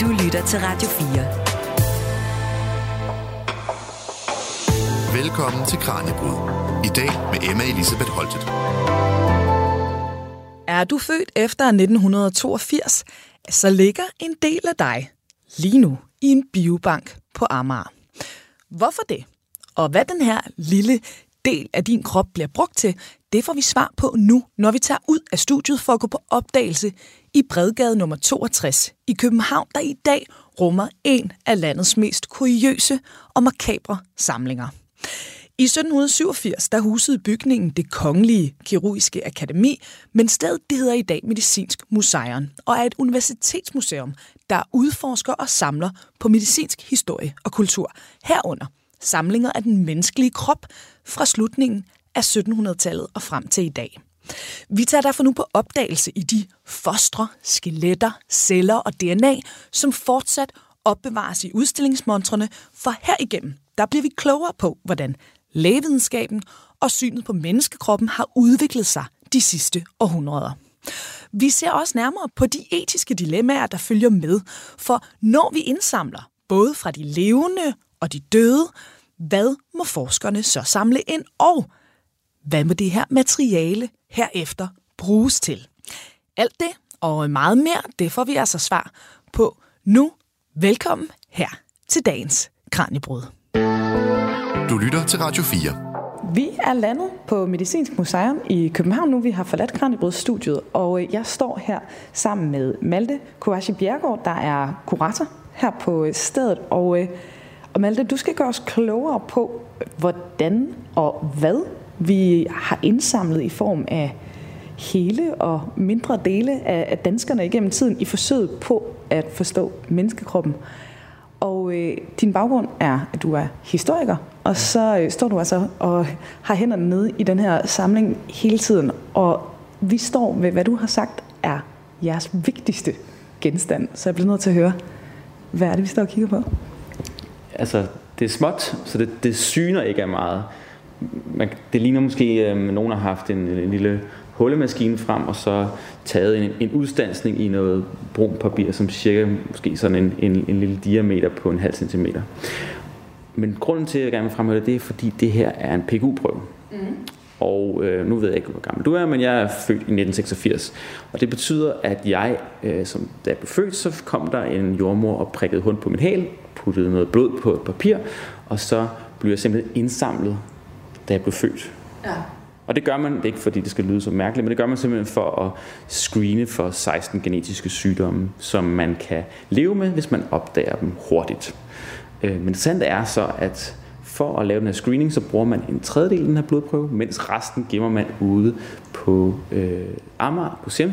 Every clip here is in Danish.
Du lytter til Radio 4. Velkommen til Kranjebrud. I dag med Emma Elisabeth Holtet. Er du født efter 1982, så ligger en del af dig lige nu i en biobank på Amager. Hvorfor det? Og hvad den her lille del af din krop bliver brugt til, det får vi svar på nu, når vi tager ud af studiet for at gå på opdagelse i Bredgade nummer 62 i København, der i dag rummer en af landets mest kuriøse og makabre samlinger. I 1787 der husede bygningen det kongelige kirurgiske akademi, men stedet det hedder i dag Medicinsk Museum og er et universitetsmuseum, der udforsker og samler på medicinsk historie og kultur. Herunder samlinger af den menneskelige krop fra slutningen af 1700-tallet og frem til i dag. Vi tager derfor nu på opdagelse i de fostre, skeletter, celler og DNA, som fortsat opbevares i udstillingsmontrene, for herigennem der bliver vi klogere på, hvordan lægevidenskaben og synet på menneskekroppen har udviklet sig de sidste århundreder. Vi ser også nærmere på de etiske dilemmaer, der følger med, for når vi indsamler både fra de levende og de døde, hvad må forskerne så samle ind, og hvad må det her materiale? Herefter bruges til? Alt det og meget mere, det får vi altså svar på nu. Velkommen her til dagens Kranjebrud. Du lytter til Radio 4. Vi er landet på Medicinsk Museum i København nu. Vi har forladt Kranjebryds studiet, og jeg står her sammen med Malte Kovaci Bjergård, der er kurator her på stedet. Og, øh, og Malte, du skal gøre os klogere på, hvordan og hvad vi har indsamlet i form af hele og mindre dele af danskerne igennem tiden i forsøget på at forstå menneskekroppen. Og øh, din baggrund er, at du er historiker, og så øh, står du altså og har hænderne nede i den her samling hele tiden. Og vi står ved, hvad du har sagt er jeres vigtigste genstand. Så jeg bliver nødt til at høre, hvad er det, vi står og kigger på? Altså, det er småt, så det, det syner ikke af meget. Man, det ligner måske, at øh, nogen har haft en, en lille hullemaskine frem, og så taget en, en udstansning i noget brun papir, som cirka måske sådan en, en, en lille diameter på en halv centimeter. Men grunden til, at jeg gerne vil fremhæve det, det er, fordi det her er en PGU-prøve. Mm. Og øh, nu ved jeg ikke, hvor gammel du er, men jeg er født i 1986. Og det betyder, at jeg, øh, som da jeg blev født, så kom der en jordmor og prikkede hund på min hal, puttede noget blod på et papir, og så blev jeg simpelthen indsamlet, da jeg blev født. Ja. Og det gør man, det ikke fordi det skal lyde så mærkeligt, men det gør man simpelthen for at screene for 16 genetiske sygdomme, som man kan leve med, hvis man opdager dem hurtigt. Øh, men det sande er så, at for at lave den her screening, så bruger man en tredjedel af den her blodprøve, mens resten gemmer man ude på øh, Amager på Serum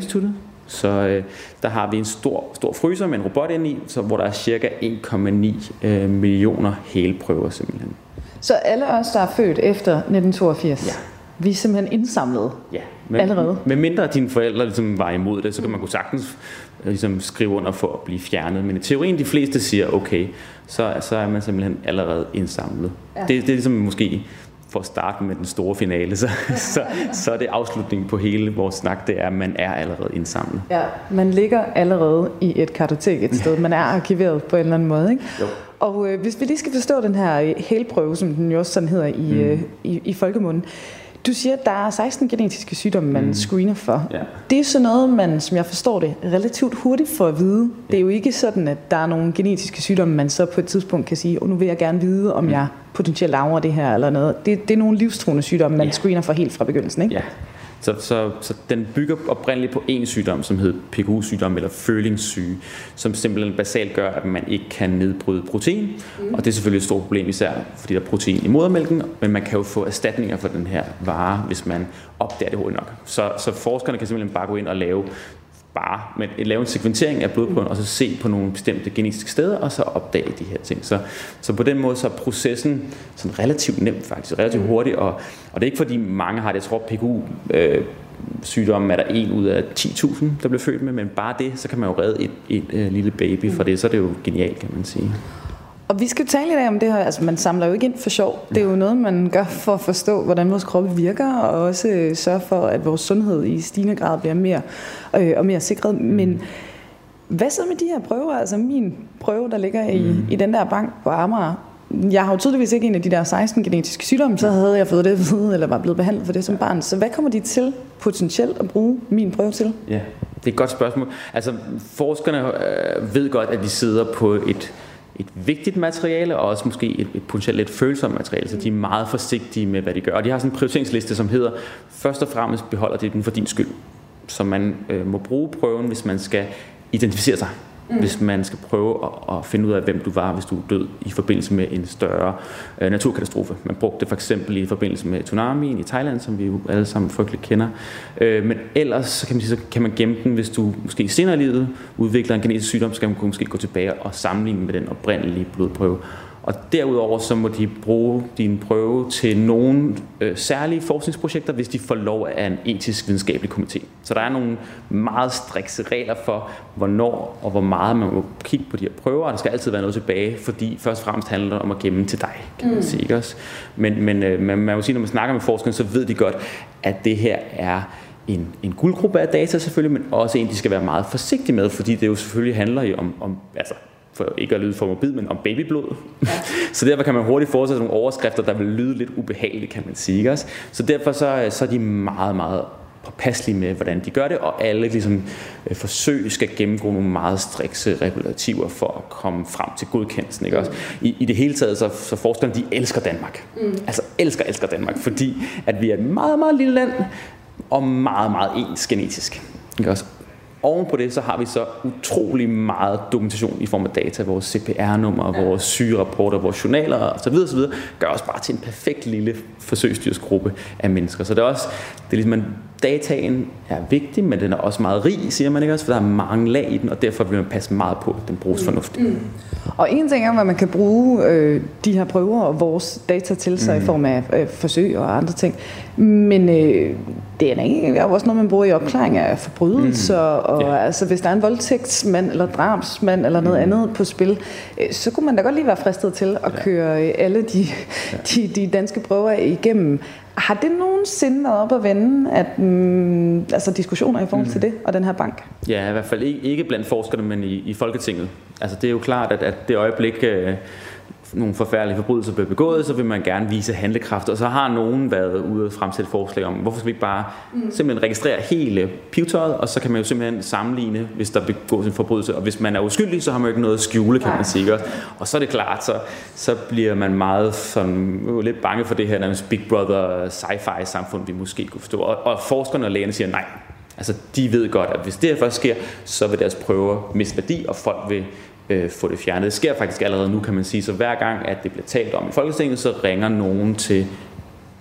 Så øh, der har vi en stor, stor fryser med en robot ind i, så, hvor der er cirka 1,9 øh, millioner helprøver simpelthen. Så alle os, der er født efter 1982, ja. vi er simpelthen indsamlet ja, men, allerede? Med mindre dine forældre ligesom var imod det, så kan man kunne sagtens ligesom skrive under for at blive fjernet. Men i teorien de fleste siger, okay, så, så er man simpelthen allerede indsamlet. Ja. Det, det er ligesom måske for at starte med den store finale, så, så, så er det afslutningen på hele vores snak, det er, at man er allerede indsamlet. Ja, man ligger allerede i et kartotek et sted. Man er arkiveret på en eller anden måde, ikke? Jo. Og øh, hvis vi lige skal forstå den her helprøve, som den jo også sådan hedder i, mm. øh, i, i folkemunden, du siger, at der er 16 genetiske sygdomme, man mm. screener for. Ja. Det er sådan noget, man, som jeg forstår det, relativt hurtigt får at vide. Det er jo ikke sådan, at der er nogle genetiske sygdomme, man så på et tidspunkt kan sige, og nu vil jeg gerne vide, om mm. jeg potentielt arver det her eller noget. Det, det er nogle livstruende sygdomme, man ja. screener for helt fra begyndelsen, ikke? Ja. Så, så, så den bygger oprindeligt på en sygdom, som hedder PKU-sygdom eller følingssyge, som simpelthen basalt gør, at man ikke kan nedbryde protein. Mm. Og det er selvfølgelig et stort problem, især fordi der er protein i modermælken, men man kan jo få erstatninger for den her vare, hvis man opdager det hurtigt nok. Så, så forskerne kan simpelthen bare gå ind og lave bare men lave en sekventering af blodprøven, og så se på nogle bestemte genetiske steder, og så opdage de her ting. Så, så på den måde så er processen sådan relativt nem faktisk, relativt hurtig, og, og det er ikke fordi mange har det, jeg tror PKU øh, sygdommen er der en ud af 10.000, der bliver født med, men bare det, så kan man jo redde et, et, et, et lille baby fra det, så er det jo genialt, kan man sige. Og vi skal tale i dag om det her, altså man samler jo ikke ind for sjov. Det er jo noget, man gør for at forstå, hvordan vores kroppe virker, og også øh, sørge for, at vores sundhed i stigende grad bliver mere øh, og mere sikret. Men Hvad så med de her prøver? Altså min prøve, der ligger i, mm. i den der bank på Amager, jeg har jo tydeligvis ikke en af de der 16 genetiske sygdomme, så havde jeg fået det ved, eller var blevet behandlet for det som barn. Så hvad kommer de til potentielt at bruge min prøve til? Ja, det er et godt spørgsmål. Altså, forskerne øh, ved godt, at de sidder på et, et vigtigt materiale, og også måske et, et potentielt lidt følsomt materiale, så de er meget forsigtige med, hvad de gør. Og de har sådan en prioriteringsliste, som hedder, først og fremmest beholder det den for din skyld. Så man øh, må bruge prøven, hvis man skal identificere sig mm. hvis man skal prøve at, at finde ud af, hvem du var, hvis du er død i forbindelse med en større øh, naturkatastrofe. Man brugte det for eksempel i forbindelse med tsunamien i Thailand, som vi jo alle sammen frygteligt kender. Øh, men ellers så kan man, sige, så kan man gemme den, hvis du måske senere i livet udvikler en genetisk sygdom, så kan man måske gå tilbage og sammenligne med den oprindelige blodprøve. Og derudover så må de bruge din prøve til nogle øh, særlige forskningsprojekter, hvis de får lov af en etisk videnskabelig komité. Så der er nogle meget strikse regler for, hvornår og hvor meget man må kigge på de her prøver, og der skal altid være noget tilbage, fordi først og fremmest handler det om at gemme til dig, kan man mm. sige. Ikke også? Men, men øh, man, man må sige, når man snakker med forskerne, så ved de godt, at det her er en, en guldgruppe af data selvfølgelig, men også en, de skal være meget forsigtige med, fordi det jo selvfølgelig handler om, om altså, for ikke at lyde for mobil, men om babyblod. Ja. så derfor kan man hurtigt forestille nogle overskrifter, der vil lyde lidt ubehageligt, kan man sige. Ikke? Så derfor så, så er de meget, meget påpasselige med, hvordan de gør det, og alle ligesom, øh, forsøg skal gennemgå nogle meget strikse regulativer for at komme frem til godkendelsen. Ikke? Også i, I det hele taget, så, så forskerne, de elsker Danmark. Mm. Altså elsker, elsker Danmark, fordi at vi er et meget, meget lille land, og meget, meget ens genetisk. Ikke? Også? Oven på det, så har vi så utrolig meget dokumentation i form af data, vores CPR-nummer, ja. vores sygerapporter, vores journaler osv. osv. gør os bare til en perfekt lille forsøgsdyrsgruppe af mennesker. Så det er også, det er ligesom, man dataen er vigtig, men den er også meget rig, siger man ikke også, for der er mange lag i den, og derfor vil man passe meget på, at den bruges mm. fornuftigt. Mm. Og en ting er, hvad man kan bruge øh, de her prøver og vores data til sig mm. i form af øh, forsøg og andre ting, men øh, DNA er jo også noget, man bruger i opklaring af forbrydelser, mm. og yeah. altså, hvis der er en voldtægtsmand eller drabsmand eller noget mm. andet på spil, øh, så kunne man da godt lige være fristet til at køre øh, alle de, de, de danske prøver igennem. Har det nogensinde været op at vende, at, mm, altså diskussioner i forhold til mm. det og den her bank? Ja, i hvert fald ikke, ikke blandt forskerne, men i, i Folketinget. Altså det er jo klart, at, at det øjeblik, øh, nogle forfærdelige forbrydelser bliver begået, så vil man gerne vise handlekraft. Og så har nogen været ude og fremsætte forslag om, hvorfor skal vi ikke bare mm. simpelthen registrere hele pivetøjet, og så kan man jo simpelthen sammenligne, hvis der begås en forbrydelse. Og hvis man er uskyldig, så har man jo ikke noget at skjule, kan man sige. Og så er det klart, så, så bliver man meget sådan, lidt bange for det her nærmest Big Brother sci-fi samfund, vi måske kunne forstå. Og, og forskerne og lægerne siger nej. Altså, de ved godt, at hvis det her først sker, så vil deres prøver miste værdi, og folk vil øh, få det fjernet. Det sker faktisk allerede nu, kan man sige. Så hver gang, at det bliver talt om i Folketinget, så ringer nogen til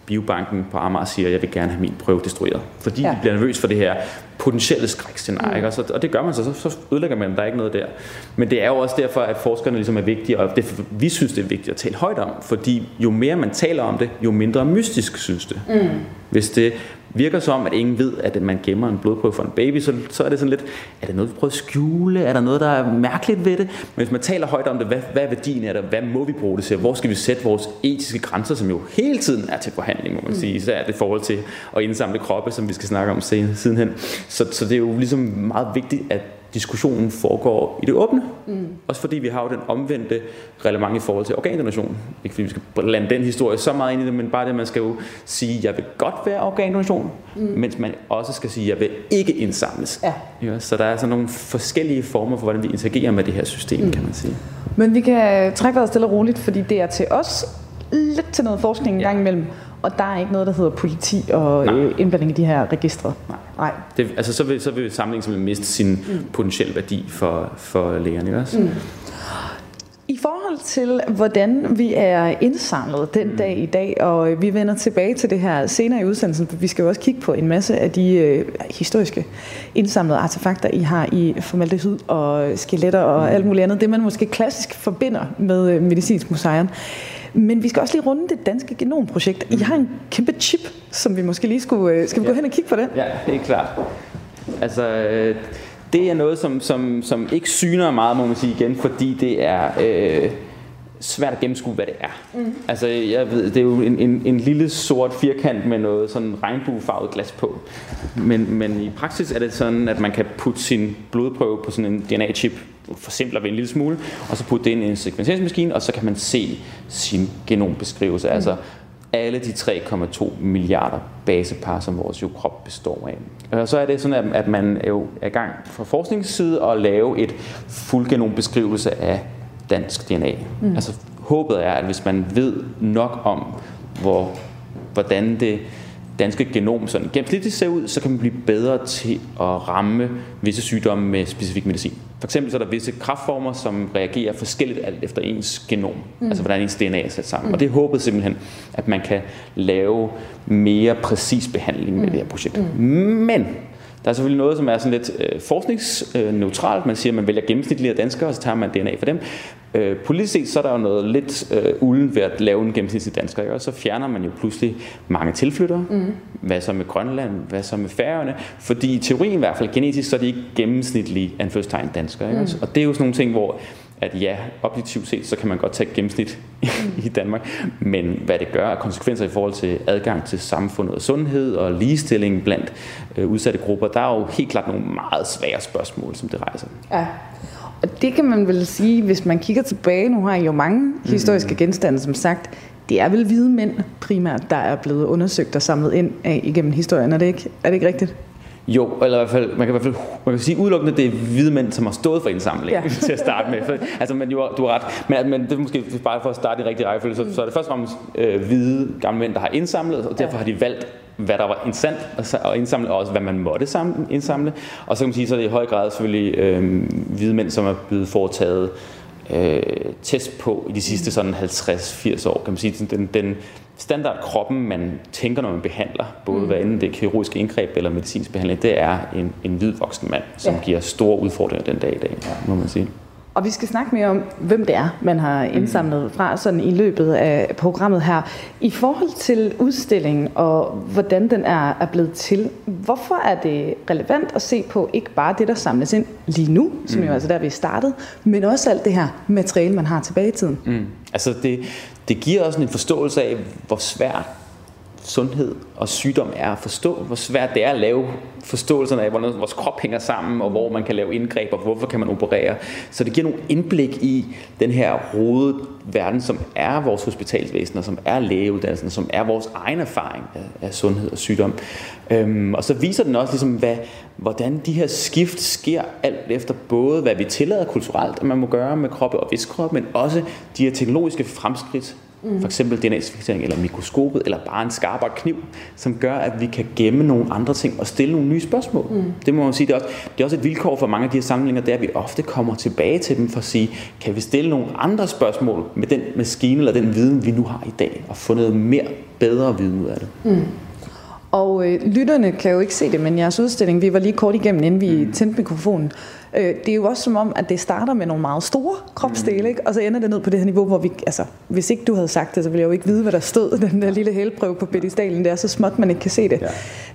Biobanken på Amager og siger, at jeg vil gerne have min prøve destrueret. Fordi ja. de bliver nervøs for det her potentielle skrækscenarie. Mm. Og, så, og det gør man så, så, så ødelægger man, der er ikke noget der. Men det er jo også derfor, at forskerne ligesom er vigtige, og det, vi synes, det er vigtigt at tale højt om, fordi jo mere man taler om det, jo mindre mystisk synes det. Mm. Hvis det virker som, at ingen ved, at man gemmer en blodprøve for en baby, så, så er det sådan lidt, er det noget, vi prøver at skjule? Er der noget, der er mærkeligt ved det? Men hvis man taler højt om det, hvad, hvad er værdien af det? Hvad må vi bruge det til? Hvor skal vi sætte vores etiske grænser, som jo hele tiden er til forhandling, må man sige. især det i forhold til at indsamle kroppe, som vi skal snakke om sidenhen. Så, så det er jo ligesom meget vigtigt, at diskussionen foregår i det åbne. Mm. Også fordi vi har jo den omvendte relevant i forhold til organdonation. Ikke fordi vi skal lande den historie så meget ind i det, men bare det, man skal jo sige, jeg vil godt være organdonation, mm. mens man også skal sige, jeg vil ikke indsamles. Ja. Ja, så der er sådan nogle forskellige former for, hvordan vi interagerer med det her system, mm. kan man sige. Men vi kan trække vejret stille og roligt, fordi det er til os lidt til noget forskning en ja. gang imellem. Og der er ikke noget, der hedder politi og Nej. Øh, indblanding i de her registre. Nej. Nej. Det, altså, så vil, så vil samlingen simpelthen miste sin mm. potentielle værdi for, for lægerne også. Mm. I forhold til, hvordan vi er indsamlet den mm. dag i dag, og vi vender tilbage til det her senere i udsendelsen, for vi skal jo også kigge på en masse af de øh, historiske indsamlede artefakter, I har i formaldehyd og skeletter og mm. alt muligt andet. Det, man måske klassisk forbinder med øh, medicinsk museum. Men vi skal også lige runde det danske genomprojekt. I har en kæmpe chip, som vi måske lige skulle... Øh, skal vi ja. gå hen og kigge på det? Ja, det er klart. Altså, øh, det er noget, som, som, som ikke syner meget, må man sige igen, fordi det er... Øh, svært at gennemskue, hvad det er. Mm. Altså, jeg ved, det er jo en, en, en lille sort firkant med noget sådan regnbuefarvet glas på. Men, men i praksis er det sådan, at man kan putte sin blodprøve på sådan en DNA-chip, forsimpler vi en lille smule, og så putte det ind i en sekvenseringsmaskine, og så kan man se sin genombeskrivelse. Mm. Altså, alle de 3,2 milliarder basepar, som vores jo krop består af. Og så er det sådan, at man er jo er i gang fra forskningsside at lave et fuldgenombeskrivelse af dansk DNA. Mm. Altså håbet er, at hvis man ved nok om, hvor, hvordan det danske genom sådan gennemsnitligt ser ud, så kan man blive bedre til at ramme visse sygdomme med specifik medicin. For eksempel så er der visse kraftformer, som reagerer forskelligt alt efter ens genom, mm. altså hvordan ens DNA er sat sammen. Mm. Og det er håbet simpelthen, at man kan lave mere præcis behandling med mm. det her projekt. Mm. Men der er selvfølgelig noget, som er sådan lidt øh, forskningsneutralt. Man siger, at man vælger gennemsnitlige danskere, og så tager man DNA for dem. Øh, politisk set så er der jo noget lidt øh, ulden ved at lave en gennemsnitlig dansker, ikke? og så fjerner man jo pludselig mange tilflyttere. Mm. Hvad så med Grønland? Hvad så med Færøerne? Fordi i teorien i hvert fald, genetisk, så er de ikke gennemsnitlige anførstegn danskere. Ikke? Mm. Og det er jo sådan nogle ting, hvor at ja, objektivt set, så kan man godt tage gennemsnit i Danmark, men hvad det gør af konsekvenser i forhold til adgang til samfundet og sundhed og ligestilling blandt øh, udsatte grupper, der er jo helt klart nogle meget svære spørgsmål, som det rejser. Ja, og det kan man vel sige, hvis man kigger tilbage, nu har I jo mange mm. historiske genstande, som sagt, det er vel hvide mænd primært, der er blevet undersøgt og samlet ind af igennem historien, er det ikke, er det ikke rigtigt? Jo, eller i hvert fald, man kan i hvert fald man kan sige udelukkende, det er hvide mænd, som har stået for indsamling ja. til at starte med. For, altså, men jo, du har ret. Men, men det er måske bare for at starte i rigtig rækkefølge, så, mm. så er det først og fremmest øh, hvide gamle mænd, der har indsamlet, og derfor ja. har de valgt hvad der var interessant at indsamle, og også hvad man måtte indsamle. Og så kan man sige, så er det i høj grad selvfølgelig øh, hvide mænd, som er blevet foretaget øh, test på i de sidste sådan 50-80 år. Kan man sige, den, den standard kroppen, man tænker, når man behandler, både mm. hvad enten det er kirurgisk indgreb eller medicinsk behandling, det er en, en hvid voksen mand, som ja. giver store udfordringer den dag i dag, må man sige. Og vi skal snakke mere om, hvem det er, man har mm. indsamlet fra sådan i løbet af programmet her. I forhold til udstillingen og hvordan den er, er blevet til, hvorfor er det relevant at se på ikke bare det, der samles ind lige nu, som mm. jo altså der vi startet, men også alt det her materiale, man har tilbage i tiden? Mm. Altså det, det giver også en forståelse af, hvor svært sundhed og sygdom er at forstå, hvor svært det er at lave forståelsen af, hvordan vores krop hænger sammen, og hvor man kan lave indgreb, og hvorfor kan man operere. Så det giver nogle indblik i den her rodede verden, som er vores hospitalsvæsen, og som er lægeuddannelsen, og som er vores egen erfaring af, af sundhed og sygdom. Øhm, og så viser den også, ligesom, hvad, hvordan de her skift sker alt efter både, hvad vi tillader kulturelt, at man må gøre med kroppe og viskrop, men også de her teknologiske fremskridt, Mm. For eksempel DNA-sekvensering eller mikroskopet, eller bare en skarpere kniv, som gør, at vi kan gemme nogle andre ting og stille nogle nye spørgsmål. Mm. Det må man sige, det er, også, det er også et vilkår for mange af de her samlinger, det er, at vi ofte kommer tilbage til dem for at sige, kan vi stille nogle andre spørgsmål med den maskine eller den viden, vi nu har i dag, og få noget mere bedre viden ud af det. Mm. Og øh, lytterne kan jo ikke se det, men jeres udstilling, vi var lige kort igennem, inden vi mm. tændte mikrofonen. Øh, det er jo også som om, at det starter med nogle meget store kropsdele, mm. ikke? og så ender det ned på det her niveau, hvor vi, altså, hvis ikke du havde sagt det, så ville jeg jo ikke vide, hvad der stod, den der lille hælprøve på pedestalen. Det er så småt, man ikke kan se det.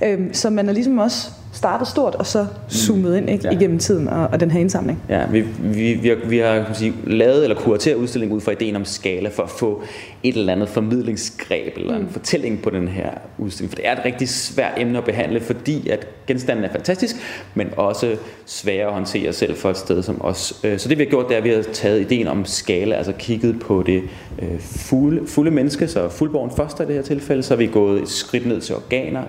Ja. Øh, så man er ligesom også startet stort, og så zoomet ind ikke, ja. igennem tiden og, og den her indsamling. Ja, vi, vi, vi har, vi har kan sige, lavet eller kurateret udstillingen ud fra ideen om skala, for at få et eller andet formidlingsgreb eller mm. en fortælling på den her udstilling. For det er et rigtig svært emne at behandle, fordi at genstanden er fantastisk, men også svær at håndtere selv for et sted som os. Øh, så det vi har gjort, det er, at vi har taget ideen om skala, altså kigget på det øh, fulde, fulde menneske, så fuldborgen første i det her tilfælde, så har vi gået et skridt ned til organer,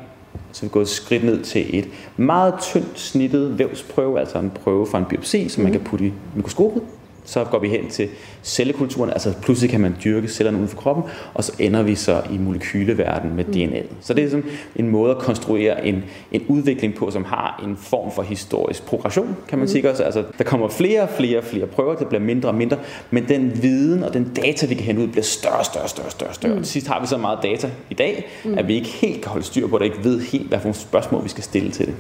så vi er gået et skridt ned til et meget tyndt snittet vævsprøve, altså en prøve fra en biopsi, som man mhm. kan putte i mikroskopet så går vi hen til cellekulturen, altså pludselig kan man dyrke cellerne uden for kroppen, og så ender vi så i molekyleverden med mm. DNA. Så det er sådan en måde at konstruere en, en udvikling på, som har en form for historisk progression, kan man mm. sige også. Altså, der kommer flere og flere og flere prøver, det bliver mindre og mindre, men den viden og den data, vi kan hente ud, bliver større og større, større, større, større. Mm. Til sidst har vi så meget data i dag, mm. at vi ikke helt kan holde styr på det, ikke ved helt, hvad for nogle spørgsmål vi skal stille til det.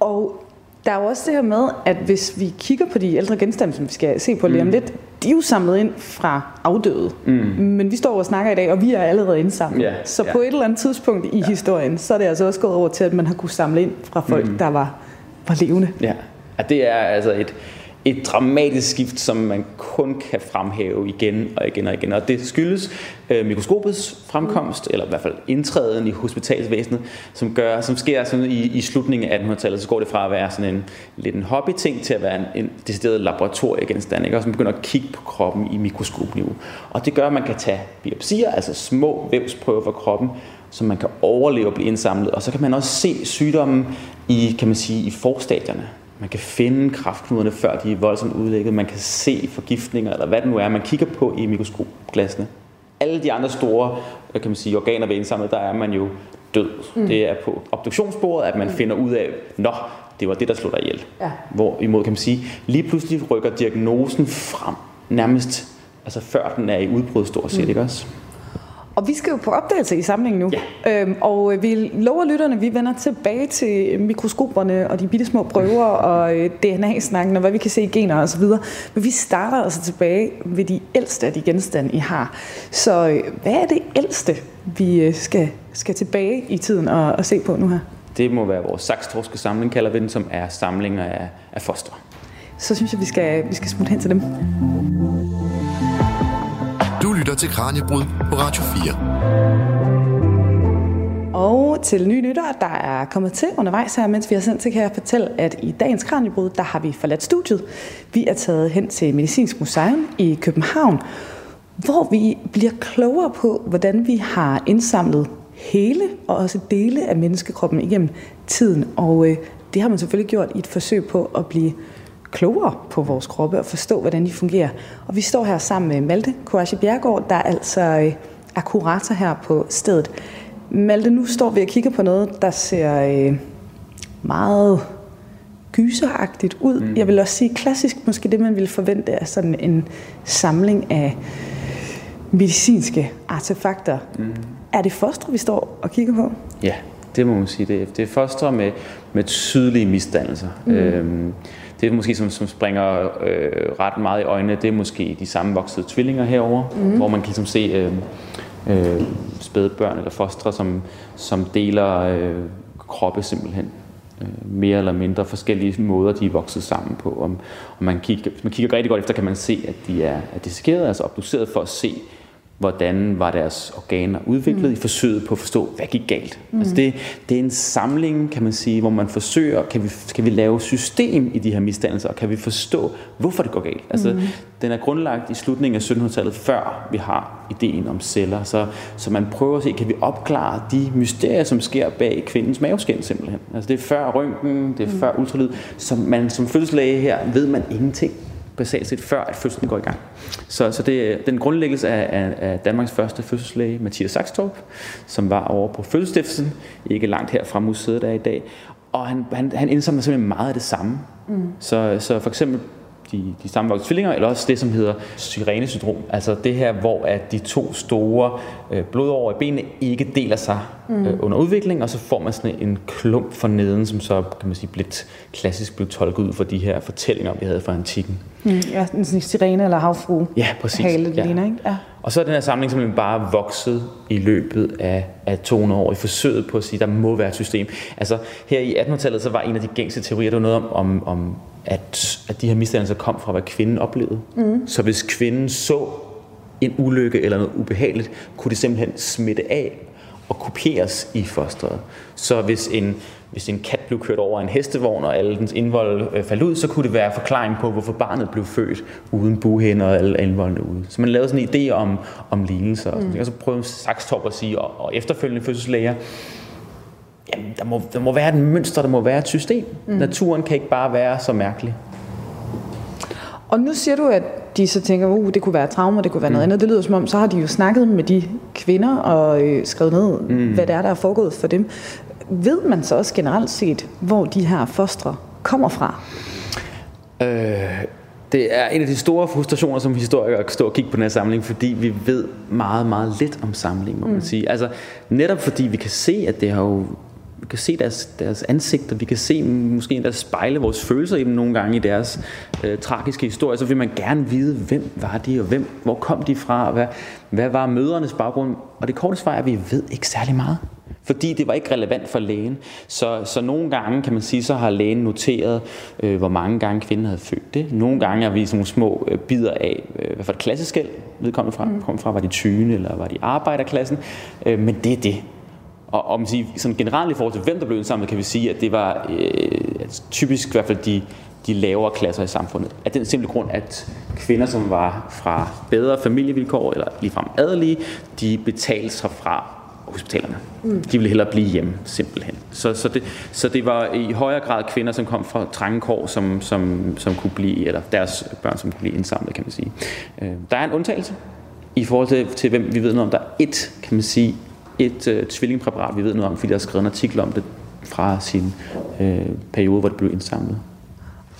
Og der er jo også det her med, at hvis vi kigger på de ældre genstande, som vi skal se på lige om mm. lidt, de er jo samlet ind fra afdøde. Mm. Men vi står og snakker i dag, og vi er allerede indsamlet. Yeah, så yeah. på et eller andet tidspunkt i yeah. historien, så er det altså også gået over til, at man har kunne samle ind fra folk, mm. der var, var levende. Ja. ja, det er altså et, et dramatisk skift, som man kun kan fremhæve igen og igen og igen. Og det skyldes øh, mikroskopets fremkomst, eller i hvert fald indtræden i hospitalsvæsenet, som, gør, som sker sådan i, i slutningen af 1800-tallet. Så går det fra at være sådan en lidt en hobbyting til at være en, en decideret laboratoriegenstand, ikke? og som begynder at kigge på kroppen i mikroskopniveau. Og det gør, at man kan tage biopsier, altså små vævsprøver fra kroppen, som man kan overleve og blive indsamlet. Og så kan man også se sygdommen i, kan man sige, i forstadierne. Man kan finde kraftknuderne, før de er voldsomt udlægget. Man kan se forgiftninger, eller hvad det nu er, man kigger på i mikroskopglasene. Alle de andre store kan man sige, organer ved indsamlet, der er man jo død. Mm. Det er på obduktionsbordet, at man mm. finder ud af, nå, det var det, der slog dig ihjel. Ja. Hvorimod kan man sige, lige pludselig rykker diagnosen frem, nærmest altså før den er i udbrud stort set, mm. ikke også? Og vi skal jo på opdagelse i samlingen nu. Ja. Øhm, og vi lover lytterne, vi vender tilbage til mikroskoperne og de bitte små prøver og øh, DNA-snakken og hvad vi kan se i gener og så videre. Men vi starter altså tilbage ved de ældste af de genstande, I har. Så øh, hvad er det ældste, vi øh, skal, skal tilbage i tiden og, og se på nu her? Det må være vores sakstorske samling, kalder vi den, som er samlinger af, af foster. Så synes jeg, vi skal, vi skal smutte hen til dem. Lytter til Kranjebrud på Radio 4. Og til nye lyttere, der er kommet til undervejs her, mens vi har sendt til, kan jeg fortælle, at i dagens Kranjebrud, der har vi forladt studiet. Vi er taget hen til Medicinsk Museum i København, hvor vi bliver klogere på, hvordan vi har indsamlet hele og også dele af menneskekroppen igennem tiden. Og øh, det har man selvfølgelig gjort i et forsøg på at blive klogere på vores kroppe og forstå, hvordan de fungerer. Og vi står her sammen med Malte Courage Bjergård, der altså øh, er kurator her på stedet. Malte, nu står vi og kigger på noget, der ser øh, meget gyseragtigt ud. Mm. Jeg vil også sige klassisk, måske det man ville forvente er sådan en samling af medicinske artefakter. Mm. Er det fostre, vi står og kigger på? Ja, det må man sige. Det er, det er fostre med, med tydelige misdannelser. Mm. Øhm, det er måske, som, som springer øh, ret meget i øjnene, det er måske de sammenvoksede tvillinger herover, mm. hvor man kan ligesom se øh, øh, spædbørn eller fostre, som, som deler øh, kroppe simpelthen øh, mere eller mindre forskellige måder, de er vokset sammen på. Og, og man, kigger, man kigger rigtig godt efter, kan man se, at de er, er dissekeret, altså obduceret for at se, hvordan var deres organer udviklet mm. i forsøget på at forstå, hvad gik galt. Mm. Altså det, det er en samling, kan man sige, hvor man forsøger, kan vi, kan vi lave system i de her misdannelser, og kan vi forstå, hvorfor det går galt. Altså, mm. Den er grundlagt i slutningen af 1700-tallet, før vi har ideen om celler. Så, så man prøver at se, kan vi opklare de mysterier, som sker bag kvindens maveskin simpelthen. Altså det er før røntgen, det er mm. før ultralyd. Så man som fødselslæge her ved man ingenting basalt set før, at fødslen går i gang. Så, så det, den grundlæggelse af, af, af Danmarks første fødselslæge, Mathias Saxtorp, som var over på Fødselsstiftelsen, ikke langt her fra museet der i dag. Og han, han, han indsamler simpelthen meget af det samme. Mm. Så, så for eksempel de, de sammenvoksede tvillinger, eller også det, som hedder syrenesyndrom. Altså det her, hvor at de to store øh, blodårer i benene ikke deler sig mm. øh, under udvikling, og så får man sådan en klump for neden, som så kan man sige, lidt klassisk blev tolket ud for de her fortællinger, vi havde fra antikken. Mm, ja, en sirene eller havfru. Ja, præcis. Hale, ja. Ligner, ikke? Ja. Og så er den her samling simpelthen bare vokset i løbet af, af 200 år i forsøget på at sige, at der må være et system. Altså her i 1800-tallet, så var en af de gængse teorier, der var noget om, om, om at, at de her misdannelser kom fra, hvad kvinden oplevede. Mm. Så hvis kvinden så en ulykke eller noget ubehageligt, kunne det simpelthen smitte af og kopieres i fosteret. Så hvis en, hvis en kat blev kørt over en hestevogn, og alle dens indvold øh, faldt ud, så kunne det være forklaring på, hvorfor barnet blev født uden buhænder og alle indvoldene ude. Så man lavede sådan en idé om, om lignelser. Mm. og så prøvede Saxtorp at sige, og, og efterfølgende fødselslæger, jamen, der må, der må være et mønster, der må være et system. Mm. Naturen kan ikke bare være så mærkelig. Og nu siger du, at de så tænker, uh, det kunne være traumer, det kunne være mm. noget andet. Det lyder som om, så har de jo snakket med de kvinder og øh, skrevet ned, mm. hvad det er, der er foregået for dem. Ved man så også generelt set, hvor de her fostre kommer fra? Øh, det er en af de store frustrationer som historikere at stå og kigge på den her samling, fordi vi ved meget, meget lidt om samlingen, må man mm. sige. Altså, netop fordi vi kan se, at det har jo vi kan se deres, deres ansigter, vi kan se måske endda spejle vores følelser i dem nogle gange i deres øh, tragiske historie, så vil man gerne vide, hvem var de, og hvem, hvor kom de fra, og hvad, hvad var mødernes baggrund? Og det korte svar er, at vi ved ikke særlig meget. fordi det var ikke relevant for lægen. Så, så nogle gange, kan man sige, så har lægen noteret, øh, hvor mange gange kvinden havde født det. Nogle gange er vi sådan nogle små øh, bidder af, øh, hvad for et klasseskæld vedkommende fra. Mm. Kom fra, var de 20 eller var de arbejderklassen. Øh, men det er det. Og om sige, sådan generelt i forhold til, hvem der blev indsamlet, kan vi sige, at det var øh, typisk i hvert fald de, de lavere klasser i samfundet. Af den simple grund, at kvinder, som var fra bedre familievilkår, eller ligefrem adelige, de betalte sig fra hospitalerne. Mm. De ville hellere blive hjemme, simpelthen. Så, så, det, så det var i højere grad kvinder, som kom fra trængekår, som, som, som kunne blive, eller deres børn, som kunne blive indsamlet, kan man sige. Øh, der er en undtagelse i forhold til, til hvem vi ved noget om. Der er et, kan man sige, et øh, tvillingpræparat, vi ved noget om, fordi der er skrevet en artikel om det fra sin øh, periode, hvor det blev indsamlet.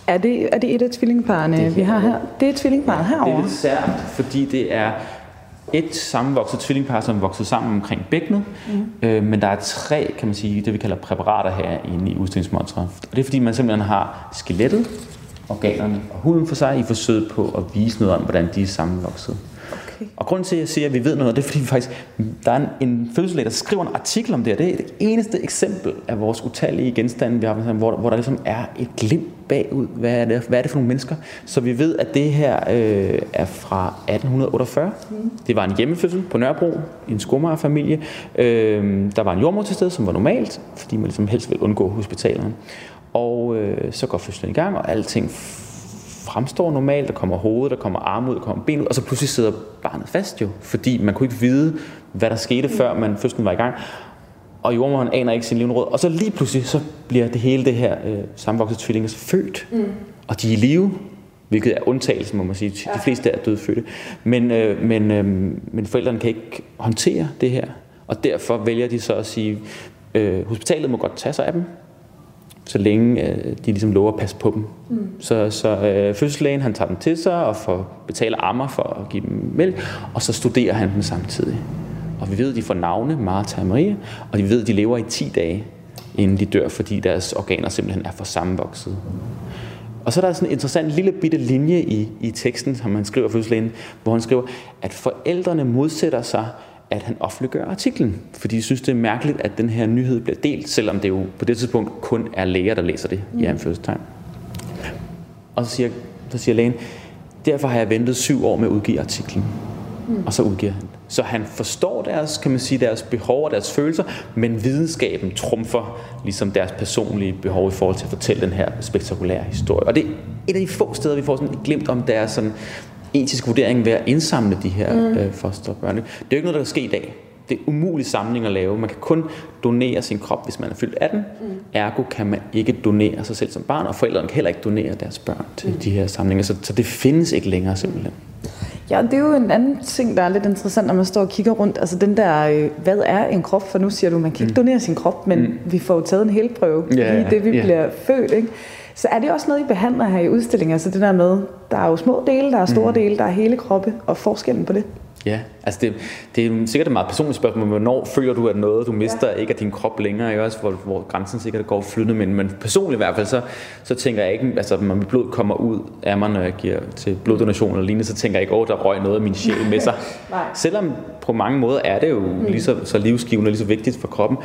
Er det, er det et af tvillingparerne, vi har her? Det er tvillingparret herovre? Det er lidt sært, fordi det er et sammenvokset tvillingpar, som vokset sammen omkring bækkenet, mm. øh, men der er tre, kan man sige, det vi kalder præparater her inde i udstillingsmontret. Og det er fordi, man simpelthen har skelettet, organerne og huden for sig i forsøget på at vise noget om, hvordan de er sammenvokset. Okay. Og grunden til, at jeg siger, at vi ved noget, det er fordi, faktisk, der er en, en fødselslæge, der skriver en artikel om det, og det er det eneste eksempel af vores utallige genstande, vi har, hvor, hvor der ligesom er et glimt bagud, hvad er, det, hvad er det for nogle mennesker. Så vi ved, at det her øh, er fra 1848. Mm. Det var en hjemmefødsel på Nørrebro, en skomagerfamilie. Øh, der var en jordmor til stede, som var normalt, fordi man ligesom helst vil undgå hospitalerne. Og øh, så går fødslen i gang, og alting fremstår normalt, der kommer hoved, der kommer arme ud, der kommer ben ud, og så pludselig sidder barnet fast jo, fordi man kunne ikke vide, hvad der skete, før man fødslen var i gang. Og jordmoren aner ikke sin livråd. Og så lige pludselig, så bliver det hele det her øh, sammenvoksede tvillinger født. Mm. Og de er i live, hvilket er undtagelsen, må man sige. De fleste er dødfødte. Men, øh, men, øh, men forældrene kan ikke håndtere det her. Og derfor vælger de så at sige, øh, hospitalet må godt tage sig af dem, så længe øh, de ligesom lover at passe på dem. Mm. Så, så øh, fødselslægen han tager dem til sig og får betaler ammer for at give dem mælk, og så studerer han dem samtidig. Og vi ved, at de får navne, Martha og Maria, og de ved, at de lever i 10 dage, inden de dør, fordi deres organer simpelthen er for sammenvoksede. Og så er der sådan en interessant lille bitte linje i, i teksten, som han skriver fødselslægen, hvor han skriver, at forældrene modsætter sig at han offentliggør artiklen, fordi de synes, det er mærkeligt, at den her nyhed bliver delt, selvom det jo på det tidspunkt kun er læger, der læser det mm. i anførselstegn. Og så siger, så siger lægen, derfor har jeg ventet syv år med at udgive artiklen. Mm. Og så udgiver han. Så han forstår deres, kan man sige, deres behov og deres følelser, men videnskaben trumfer ligesom deres personlige behov i forhold til at fortælle den her spektakulære historie. Og det er et af de få steder, vi får sådan et glimt om deres sådan etisk vurdering ved at indsamle de her mm. øh, fosterbørn. Det er jo ikke noget, der kan ske i dag. Det er umulig samling at lave. Man kan kun donere sin krop, hvis man er fyldt 18. Mm. Ergo kan man ikke donere sig selv som barn, og forældrene kan heller ikke donere deres børn til mm. de her samlinger. Så, så det findes ikke længere simpelthen. Ja, det er jo en anden ting, der er lidt interessant, når man står og kigger rundt. Altså den der, øh, hvad er en krop? For nu siger du, man kan ikke mm. donere sin krop, men mm. vi får jo taget en helprøve, yeah, lige det vi yeah. bliver født. Ikke? Så er det også noget, I behandler her i udstillingen? Altså det der med, der er jo små dele, der er store mm. dele, der er hele kroppe, og forskellen på det? Ja, altså det, det er sikkert et meget personligt spørgsmål, men hvornår føler du, at noget, du mister, ja. ikke er din krop længere, ikke? Også, hvor, hvor grænsen sikkert går flydende, men, men personligt i hvert fald, så, så tænker jeg ikke, altså når mit blod kommer ud af mig, når jeg giver til bloddonation eller lignende, så tænker jeg ikke, åh, der røg noget af min sjæl med sig. Selvom på mange måder er det jo mm. lige så, så livsgivende og lige så vigtigt for kroppen.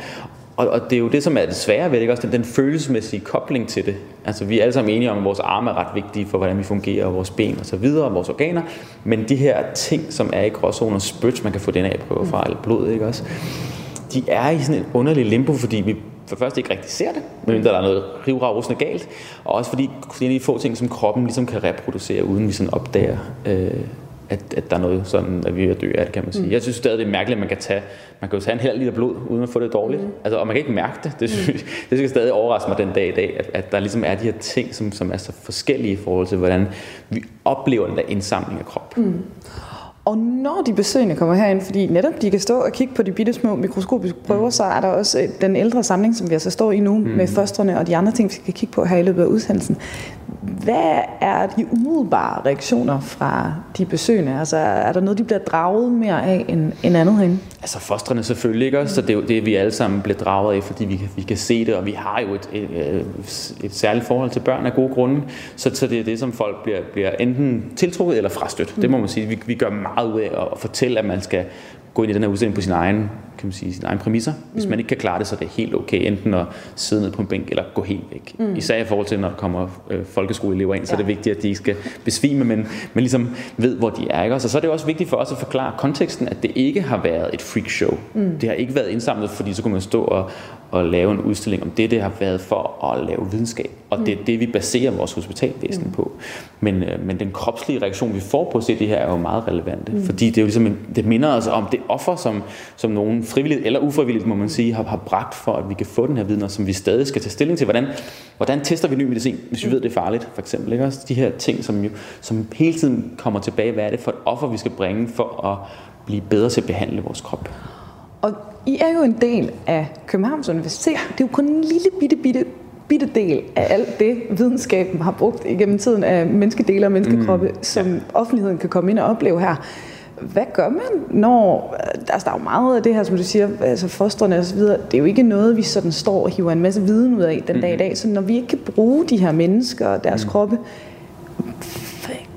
Og, og det er jo det, som er det svære ved det, ikke? Også den, den følelsesmæssige kobling til det. Altså, vi er alle sammen enige om, at vores arme er ret vigtige for, hvordan vi fungerer, og vores ben og så videre, og vores organer. Men de her ting, som er i gråzoner, spyt, man kan få DNA-prøver fra, eller blod, ikke også? De er i sådan en underlig limbo, fordi vi for det første ikke rigtig ser det, men der er noget rivragosende galt, og også fordi det er de få ting, som kroppen ligesom kan reproducere, uden vi sådan opdager, øh, at, at der er noget sådan, at vi er dø af det, kan man sige. Mm. Jeg synes stadig, det er mærkeligt, at man kan tage, man kan jo tage en halv liter blod, uden at få det dårligt. Mm. Altså, og man kan ikke mærke det. Det, synes, mm. det skal stadig overraske mig den dag i dag, at, at der ligesom er de her ting, som, som er så forskellige i forhold til, hvordan vi oplever den der indsamling af krop. Mm. Og når de besøgende kommer herind, fordi netop de kan stå og kigge på de bitte små mikroskopiske prøver, mm. så er der også øh, den ældre samling, som vi altså står i nu, mm. med fostrene og de andre ting, vi skal kigge på her i løbet af udsendelsen. Hvad er de umiddelbare reaktioner fra de besøgende? Altså, er der noget, de bliver draget mere af end, end andet herinde? Altså fostrene selvfølgelig ikke også, så det er jo det, vi alle sammen bliver draget af, fordi vi kan, vi kan se det, og vi har jo et, et, et særligt forhold til børn af gode grunde, så, så det er det, som folk bliver, bliver enten tiltrukket eller frastødt. Mm. Det må man sige. Vi, vi gør meget ud af at fortælle, at man skal gå ind i den her udstilling på sin egen kan man sige, sine egne præmisser. Hvis mm. man ikke kan klare det, så er det helt okay, enten at sidde ned på en bænk eller gå helt væk. Mm. Især i forhold til, når der kommer øh, folkeskoleelever ind, så ja. er det vigtigt, at de ikke skal besvime, men, men ligesom ved, hvor de er. Ikke? Og så er det også vigtigt for os at forklare konteksten, at det ikke har været et freak show. Mm. Det har ikke været indsamlet, fordi så kunne man stå og, og lave en udstilling om det, det har været for at lave videnskab. Og mm. det er det, vi baserer vores hospitalvæsen mm. på. Men, øh, men den kropslige reaktion, vi får på at se det her, er jo meget relevante. Mm. Fordi det er jo ligesom en, det minder os om det offer, som, som nogen frivilligt eller ufrivilligt, må man sige, har, har bragt for, at vi kan få den her viden, og som vi stadig skal tage stilling til. Hvordan, hvordan tester vi ny medicin, hvis vi mm. ved, det er farligt, for eksempel. Ikke? Også de her ting, som, jo, som hele tiden kommer tilbage. Hvad er det for et offer, vi skal bringe for at blive bedre til at behandle vores krop? Og I er jo en del af Københavns Universitet. Det er jo kun en lille bitte, bitte, bitte del af alt det, videnskaben har brugt igennem tiden af menneskedele og menneskekroppe, mm. som offentligheden kan komme ind og opleve her. Hvad gør man, når... Altså, der er jo meget af det her, som du siger, altså fostrene og så videre. Det er jo ikke noget, vi sådan står og hiver en masse viden ud af den mm. dag i dag. Så når vi ikke kan bruge de her mennesker og deres mm. kroppe,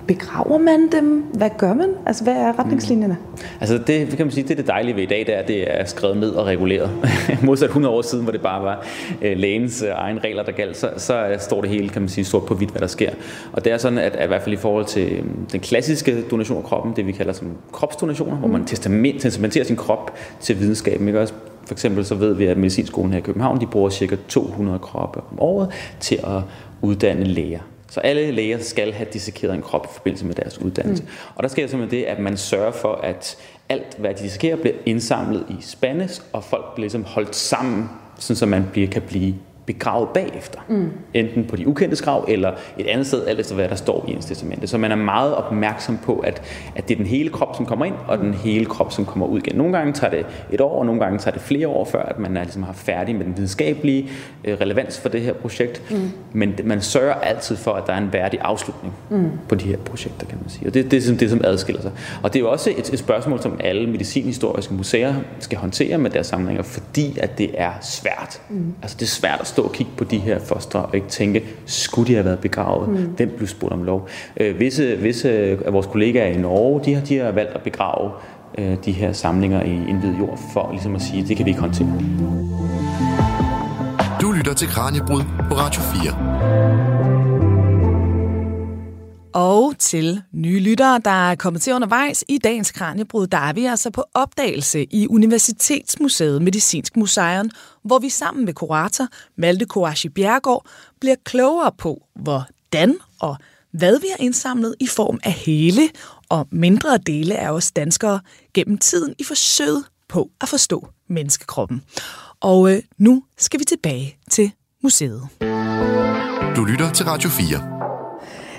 begraver man dem? Hvad gør man? Altså, hvad er retningslinjerne? Mm. Altså, det kan man sige, det er det dejlige ved i dag, det er, at det er skrevet ned og reguleret. Modsat 100 år siden, hvor det bare var øh, lægens øh, egen regler, der galt, så, så står det hele, kan man sige, sort på hvidt, hvad der sker. Og det er sådan, at, at i hvert fald i forhold til øh, den klassiske donation af kroppen, det vi kalder som kropsdonationer, mm. hvor man testament, testamenterer sin krop til videnskaben, ikke også? For eksempel så ved vi, at medicinskolen her i København, de bruger cirka 200 kroppe om året til at uddanne læger. Så alle læger skal have dissekeret en krop i forbindelse med deres uddannelse. Mm. Og der sker simpelthen det, at man sørger for, at alt, hvad de dissekerer, bliver indsamlet i spandes, og folk bliver ligesom holdt sammen, sådan så man bliver, kan blive begravet bagefter. Mm. Enten på de ukendte grav, eller et andet sted, alt efter hvad der står i ens testamente. Så man er meget opmærksom på, at, at det er den hele krop, som kommer ind, og den hele krop, som kommer ud igen. Nogle gange tager det et år, og nogle gange tager det flere år, før at man er, ligesom har færdig med den videnskabelige øh, relevans for det her projekt. Mm. Men man sørger altid for, at der er en værdig afslutning mm. på de her projekter, kan man sige. Og det, det er det, som adskiller sig. Og det er jo også et, et spørgsmål, som alle medicinhistoriske museer skal håndtere med deres samlinger, fordi at det er svært. Mm. Altså det er svært at stå og kigge på de her foster og ikke tænke, skulle de have været begravet? Mm. Hvem blev spurgt om lov? Øh, visse, visse af vores kollegaer i Norge, de har, de har valgt at begrave øh, de her samlinger i en hvid jord, for ligesom at sige, det kan vi ikke håndtere. Du lytter til Kranjebrud på Radio 4. Og til nye lyttere, der er kommet til undervejs i dagens Kranjebrud, der er vi altså på opdagelse i Universitetsmuseet Medicinsk Museum, hvor vi sammen med kurator Malte Koashi Bjergård bliver klogere på, hvordan og hvad vi har indsamlet i form af hele og mindre dele af os danskere gennem tiden i forsøget på at forstå menneskekroppen. Og øh, nu skal vi tilbage til museet. Du lytter til Radio 4.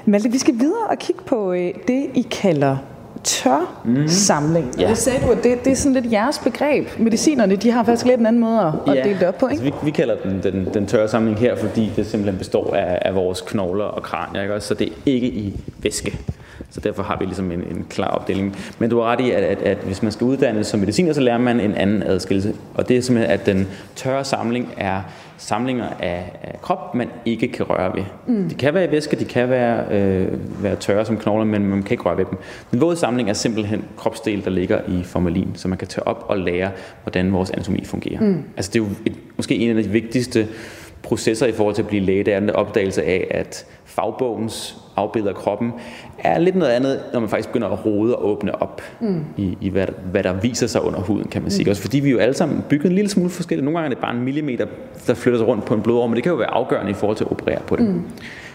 Malte, vi skal videre og kigge på øh, det, I kalder tør mm. samling. Ja. Det sagde du, at det, det er sådan lidt jeres begreb. Medicinerne, de har faktisk lidt en anden måde at, ja. dele det op på, ikke? Altså, vi, vi kalder den, den den tørre samling her, fordi det simpelthen består af, af vores knogler og kranier, ikke? så det er ikke i væske. Så derfor har vi ligesom en, en klar opdeling. Men du har ret i, at, at, at hvis man skal uddannes som mediciner, så lærer man en anden adskillelse. Og det er simpelthen, at den tørre samling er samlinger af, af krop, man ikke kan røre ved. Mm. De kan være i væske, de kan være, øh, være tørre som knogler, men man kan ikke røre ved dem. Den våde samling er simpelthen kropsdel, der ligger i formalin, så man kan tage op og lære, hvordan vores anatomi fungerer. Mm. Altså det er jo et, måske en af de vigtigste processer i forhold til at blive læge, det er den opdagelse af, at fagbogens afbilleder af kroppen er lidt noget andet, når man faktisk begynder at rode og åbne op mm. i, i hvad, hvad der viser sig under huden, kan man sige. Mm. Også fordi vi jo alle sammen bygget en lille smule forskelligt. Nogle gange er det bare en millimeter, der flytter sig rundt på en blodår, men det kan jo være afgørende i forhold til at operere på det. Mm.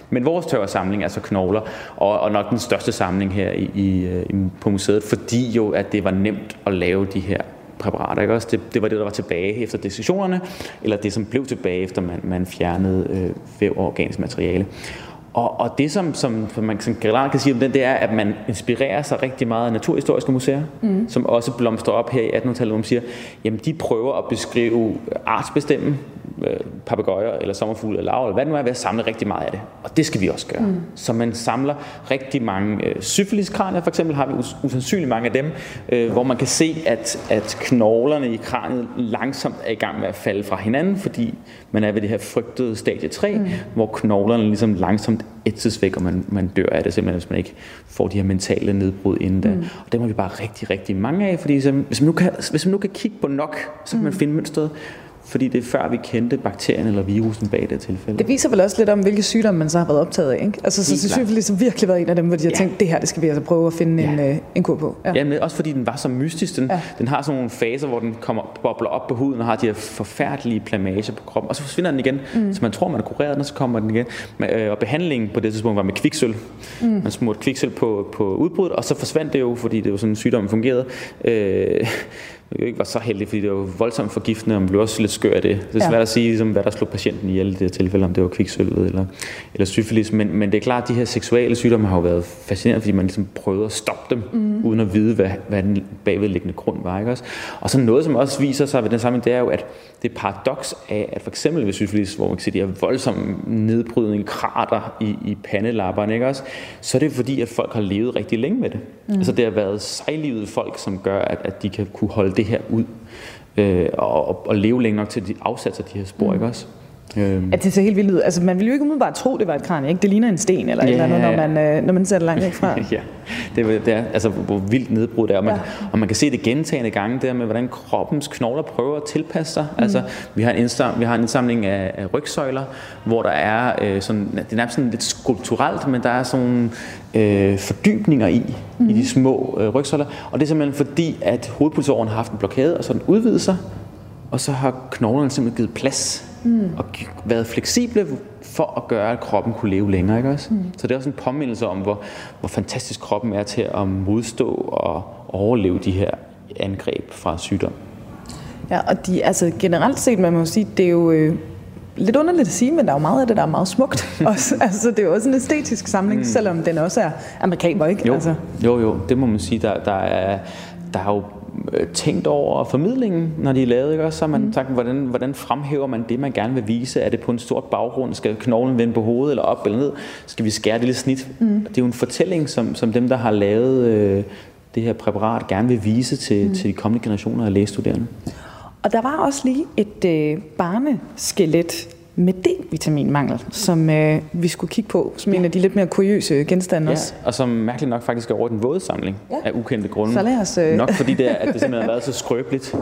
Men vores tørre samling er så knogler, og, og nok den største samling her i, i, i, på museet, fordi jo, at det var nemt at lave de her præparater. Ikke? Også det, det var det, der var tilbage efter dissektionerne, eller det, som blev tilbage, efter man, man fjernede øh, væv og organisk materiale. Og, og det, som, som, som man som generelt kan sige om den, det er, at man inspirerer sig rigtig meget af naturhistoriske museer, mm. som også blomstrer op her i 1800-tallet, hvor man siger, jamen de prøver at beskrive artsbestemme øh, papegøjer eller sommerfugle eller lav, eller hvad det nu er, ved at samle rigtig meget af det. Og det skal vi også gøre. Mm. Så man samler rigtig mange øh, syfiliskranier, for eksempel har vi us- usandsynligt mange af dem, øh, hvor man kan se, at, at knoglerne i kraniet langsomt er i gang med at falde fra hinanden, fordi man er ved det her frygtede stadie 3, mm. hvor knoglerne ligesom langsomt ætses væk, og man, man dør af det simpelthen, hvis man ikke får de her mentale nedbrud inden da. Mm. Og dem har vi bare rigtig, rigtig mange af, fordi så, hvis, man nu kan, hvis man nu kan kigge på nok, så kan man finde mønstret, fordi det er før vi kendte bakterien eller virusen bag det tilfælde. Det viser vel også lidt om, hvilke sygdomme man så har været optaget af, ikke? Altså, så syfilis har virkelig været en af dem, hvor de har Ja. tænkt, det her, det skal vi altså prøve at finde Ja. en, øh, en kur på. Ja, men også fordi den var så mystisk. Den, Ja. ja. den har sådan nogle faser, hvor den kommer, bobler op på huden og har de her forfærdelige plamager på kroppen. Og så forsvinder den igen. Mm. Så man tror, man har kureret den, og så kommer den igen. Men, øh, og behandlingen på det tidspunkt var med kviksøl. Mm. Man smurte kviksøl på, på udbruddet, og så forsvandt det jo, fordi det var sådan, sygdommen fungerede. Øh, jo ikke var så heldig, fordi det var voldsomt forgiftende, og man blev også lidt skør af det. Det er Ja. svært at sige, ligesom, hvad der slog patienten ihjel i det her tilfælde, om det var kviksølvet eller, eller syfilis. Men, men det er klart, at de her seksuelle sygdomme har jo været fascinerende, fordi man ligesom prøvede at stoppe dem, mm. uden at vide, hvad, hvad den bagvedliggende grund var. Ikke også? Og så noget, som også viser sig ved den samme, det er jo, at det paradoks af, at for eksempel ved syfilis, hvor man kan se de her voldsomme nedbrydning, krater i, i pandelapperne, ikke også? så er det fordi, at folk har levet rigtig længe med det. Mm. Altså det har været sejlivede folk, som gør, at, at de kan kunne holde det her ud øh, og, og, og leve længe nok til, at de afsætter de her spor, mm. ikke også? Øhm, At det ser helt vildt ud. Altså, man ville jo ikke umiddelbart tro, det var et kranie, ikke? Det ligner en sten eller et Ja. eller andet, når man, øh, når man ser det langt væk fra. ja, det er, det er altså, hvor vildt nedbrud det er. Og man, Ja. og man kan se det gentagende gange, der med, hvordan kroppens knogler prøver at tilpasse sig. Mm. Altså, vi har en, indsam, vi har en indsamling af, af rygsøjler, hvor der er øh, sådan, det er nærmest sådan lidt skulpturelt, men der er sådan øh, fordybninger i, mm. i de små øh, rygsøjler. Og det er simpelthen fordi, at hovedpulsåren har haft en blokade, og så den udvidet sig, og så har knoglerne simpelthen givet plads mm. og været fleksible for at gøre, at kroppen kunne leve længere. Ikke også? Mm. Så det er også en påmindelse om, hvor, hvor fantastisk kroppen er til at modstå og overleve de her angreb fra sygdom. Ja, og de, altså generelt set, man må sige, det er jo øh, lidt underligt at sige, men der er jo meget af det, der er meget smukt. også. Altså, det er jo også en æstetisk samling, mm. selvom den også er amerikaner, ikke? Jo, Altså, jo, jo, det må man sige. Der, der, er, der er jo tænkt over formidlingen, når de er lavet, ikke? Så har man mm. sagt, hvordan, hvordan fremhæver man det, man gerne vil vise? Er det på en stort baggrund? Skal knoglen vende på hovedet eller op eller ned? Skal vi skære det lille snit? Mm. Det er jo en fortælling, som, som dem, der har lavet øh, det her præparat, gerne vil vise til, mm. til de kommende generationer af lægestuderende. Og der var også lige et øh, barneskelet med D-vitaminmangel, som øh, vi skulle kigge på, som en af de lidt mere kuriøse genstande Ja, også. og som mærkeligt nok faktisk er over den våde samling Ja. ja. af ukendte grunde. Så lad os, øh, Nok fordi det er, at det simpelthen har været så skrøbeligt,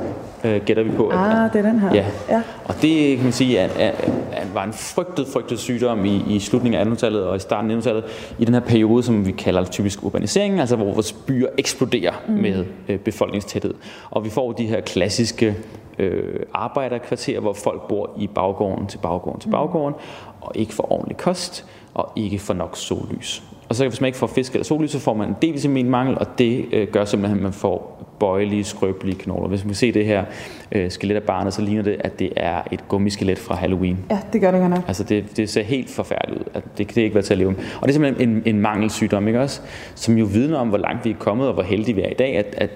øh, gætter vi på. at- Ah, det er den her. Ja. ja. Og det kan man sige er, er, er, var en frygtet, frygtet sygdom i, i slutningen af 1800-tallet og i starten af 1900-tallet, i den her periode, som vi kalder typisk urbanisering, altså hvor vores byer eksploderer mm. med øh, befolkningstæthed. Og vi får de her klassiske øh, arbejderkvarterer, hvor folk bor i baggården til baggården til baggården, og ikke får ordentlig kost, og ikke får nok sollys. Og så hvis man ikke får fisk eller sollys, så får man en D-vitaminmangel, og det øh, gør simpelthen, at man får bøjelige, skrøbelige knogler. Hvis man kan se det her øh, skelet af barnet, så ligner det, at det er et gummiskelet fra Halloween. ja, det gør det godt nok. Altså det, det ser helt forfærdeligt ud. Det, det kan ikke være til at leve med. Og det er simpelthen en, en mangelsygdom, ikke også? Som jo vidner om, hvor langt vi er kommet, og hvor heldige vi er i dag. At, at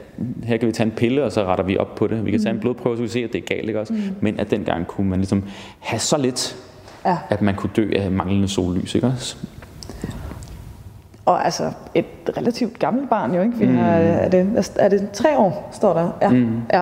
her kan vi tage en pille, og så retter vi op på det. Vi kan tage en blodprøve, så vi kan se, at det er galt, ikke også? Mm. Men at dengang kunne man ligesom have så lidt, Ja. at man kunne dø af manglende sollys, ikke også? Og altså et relativt gammelt barn jo, ikke? Vi har, er, det, er det tre år, står der? Ja. Mm. ja.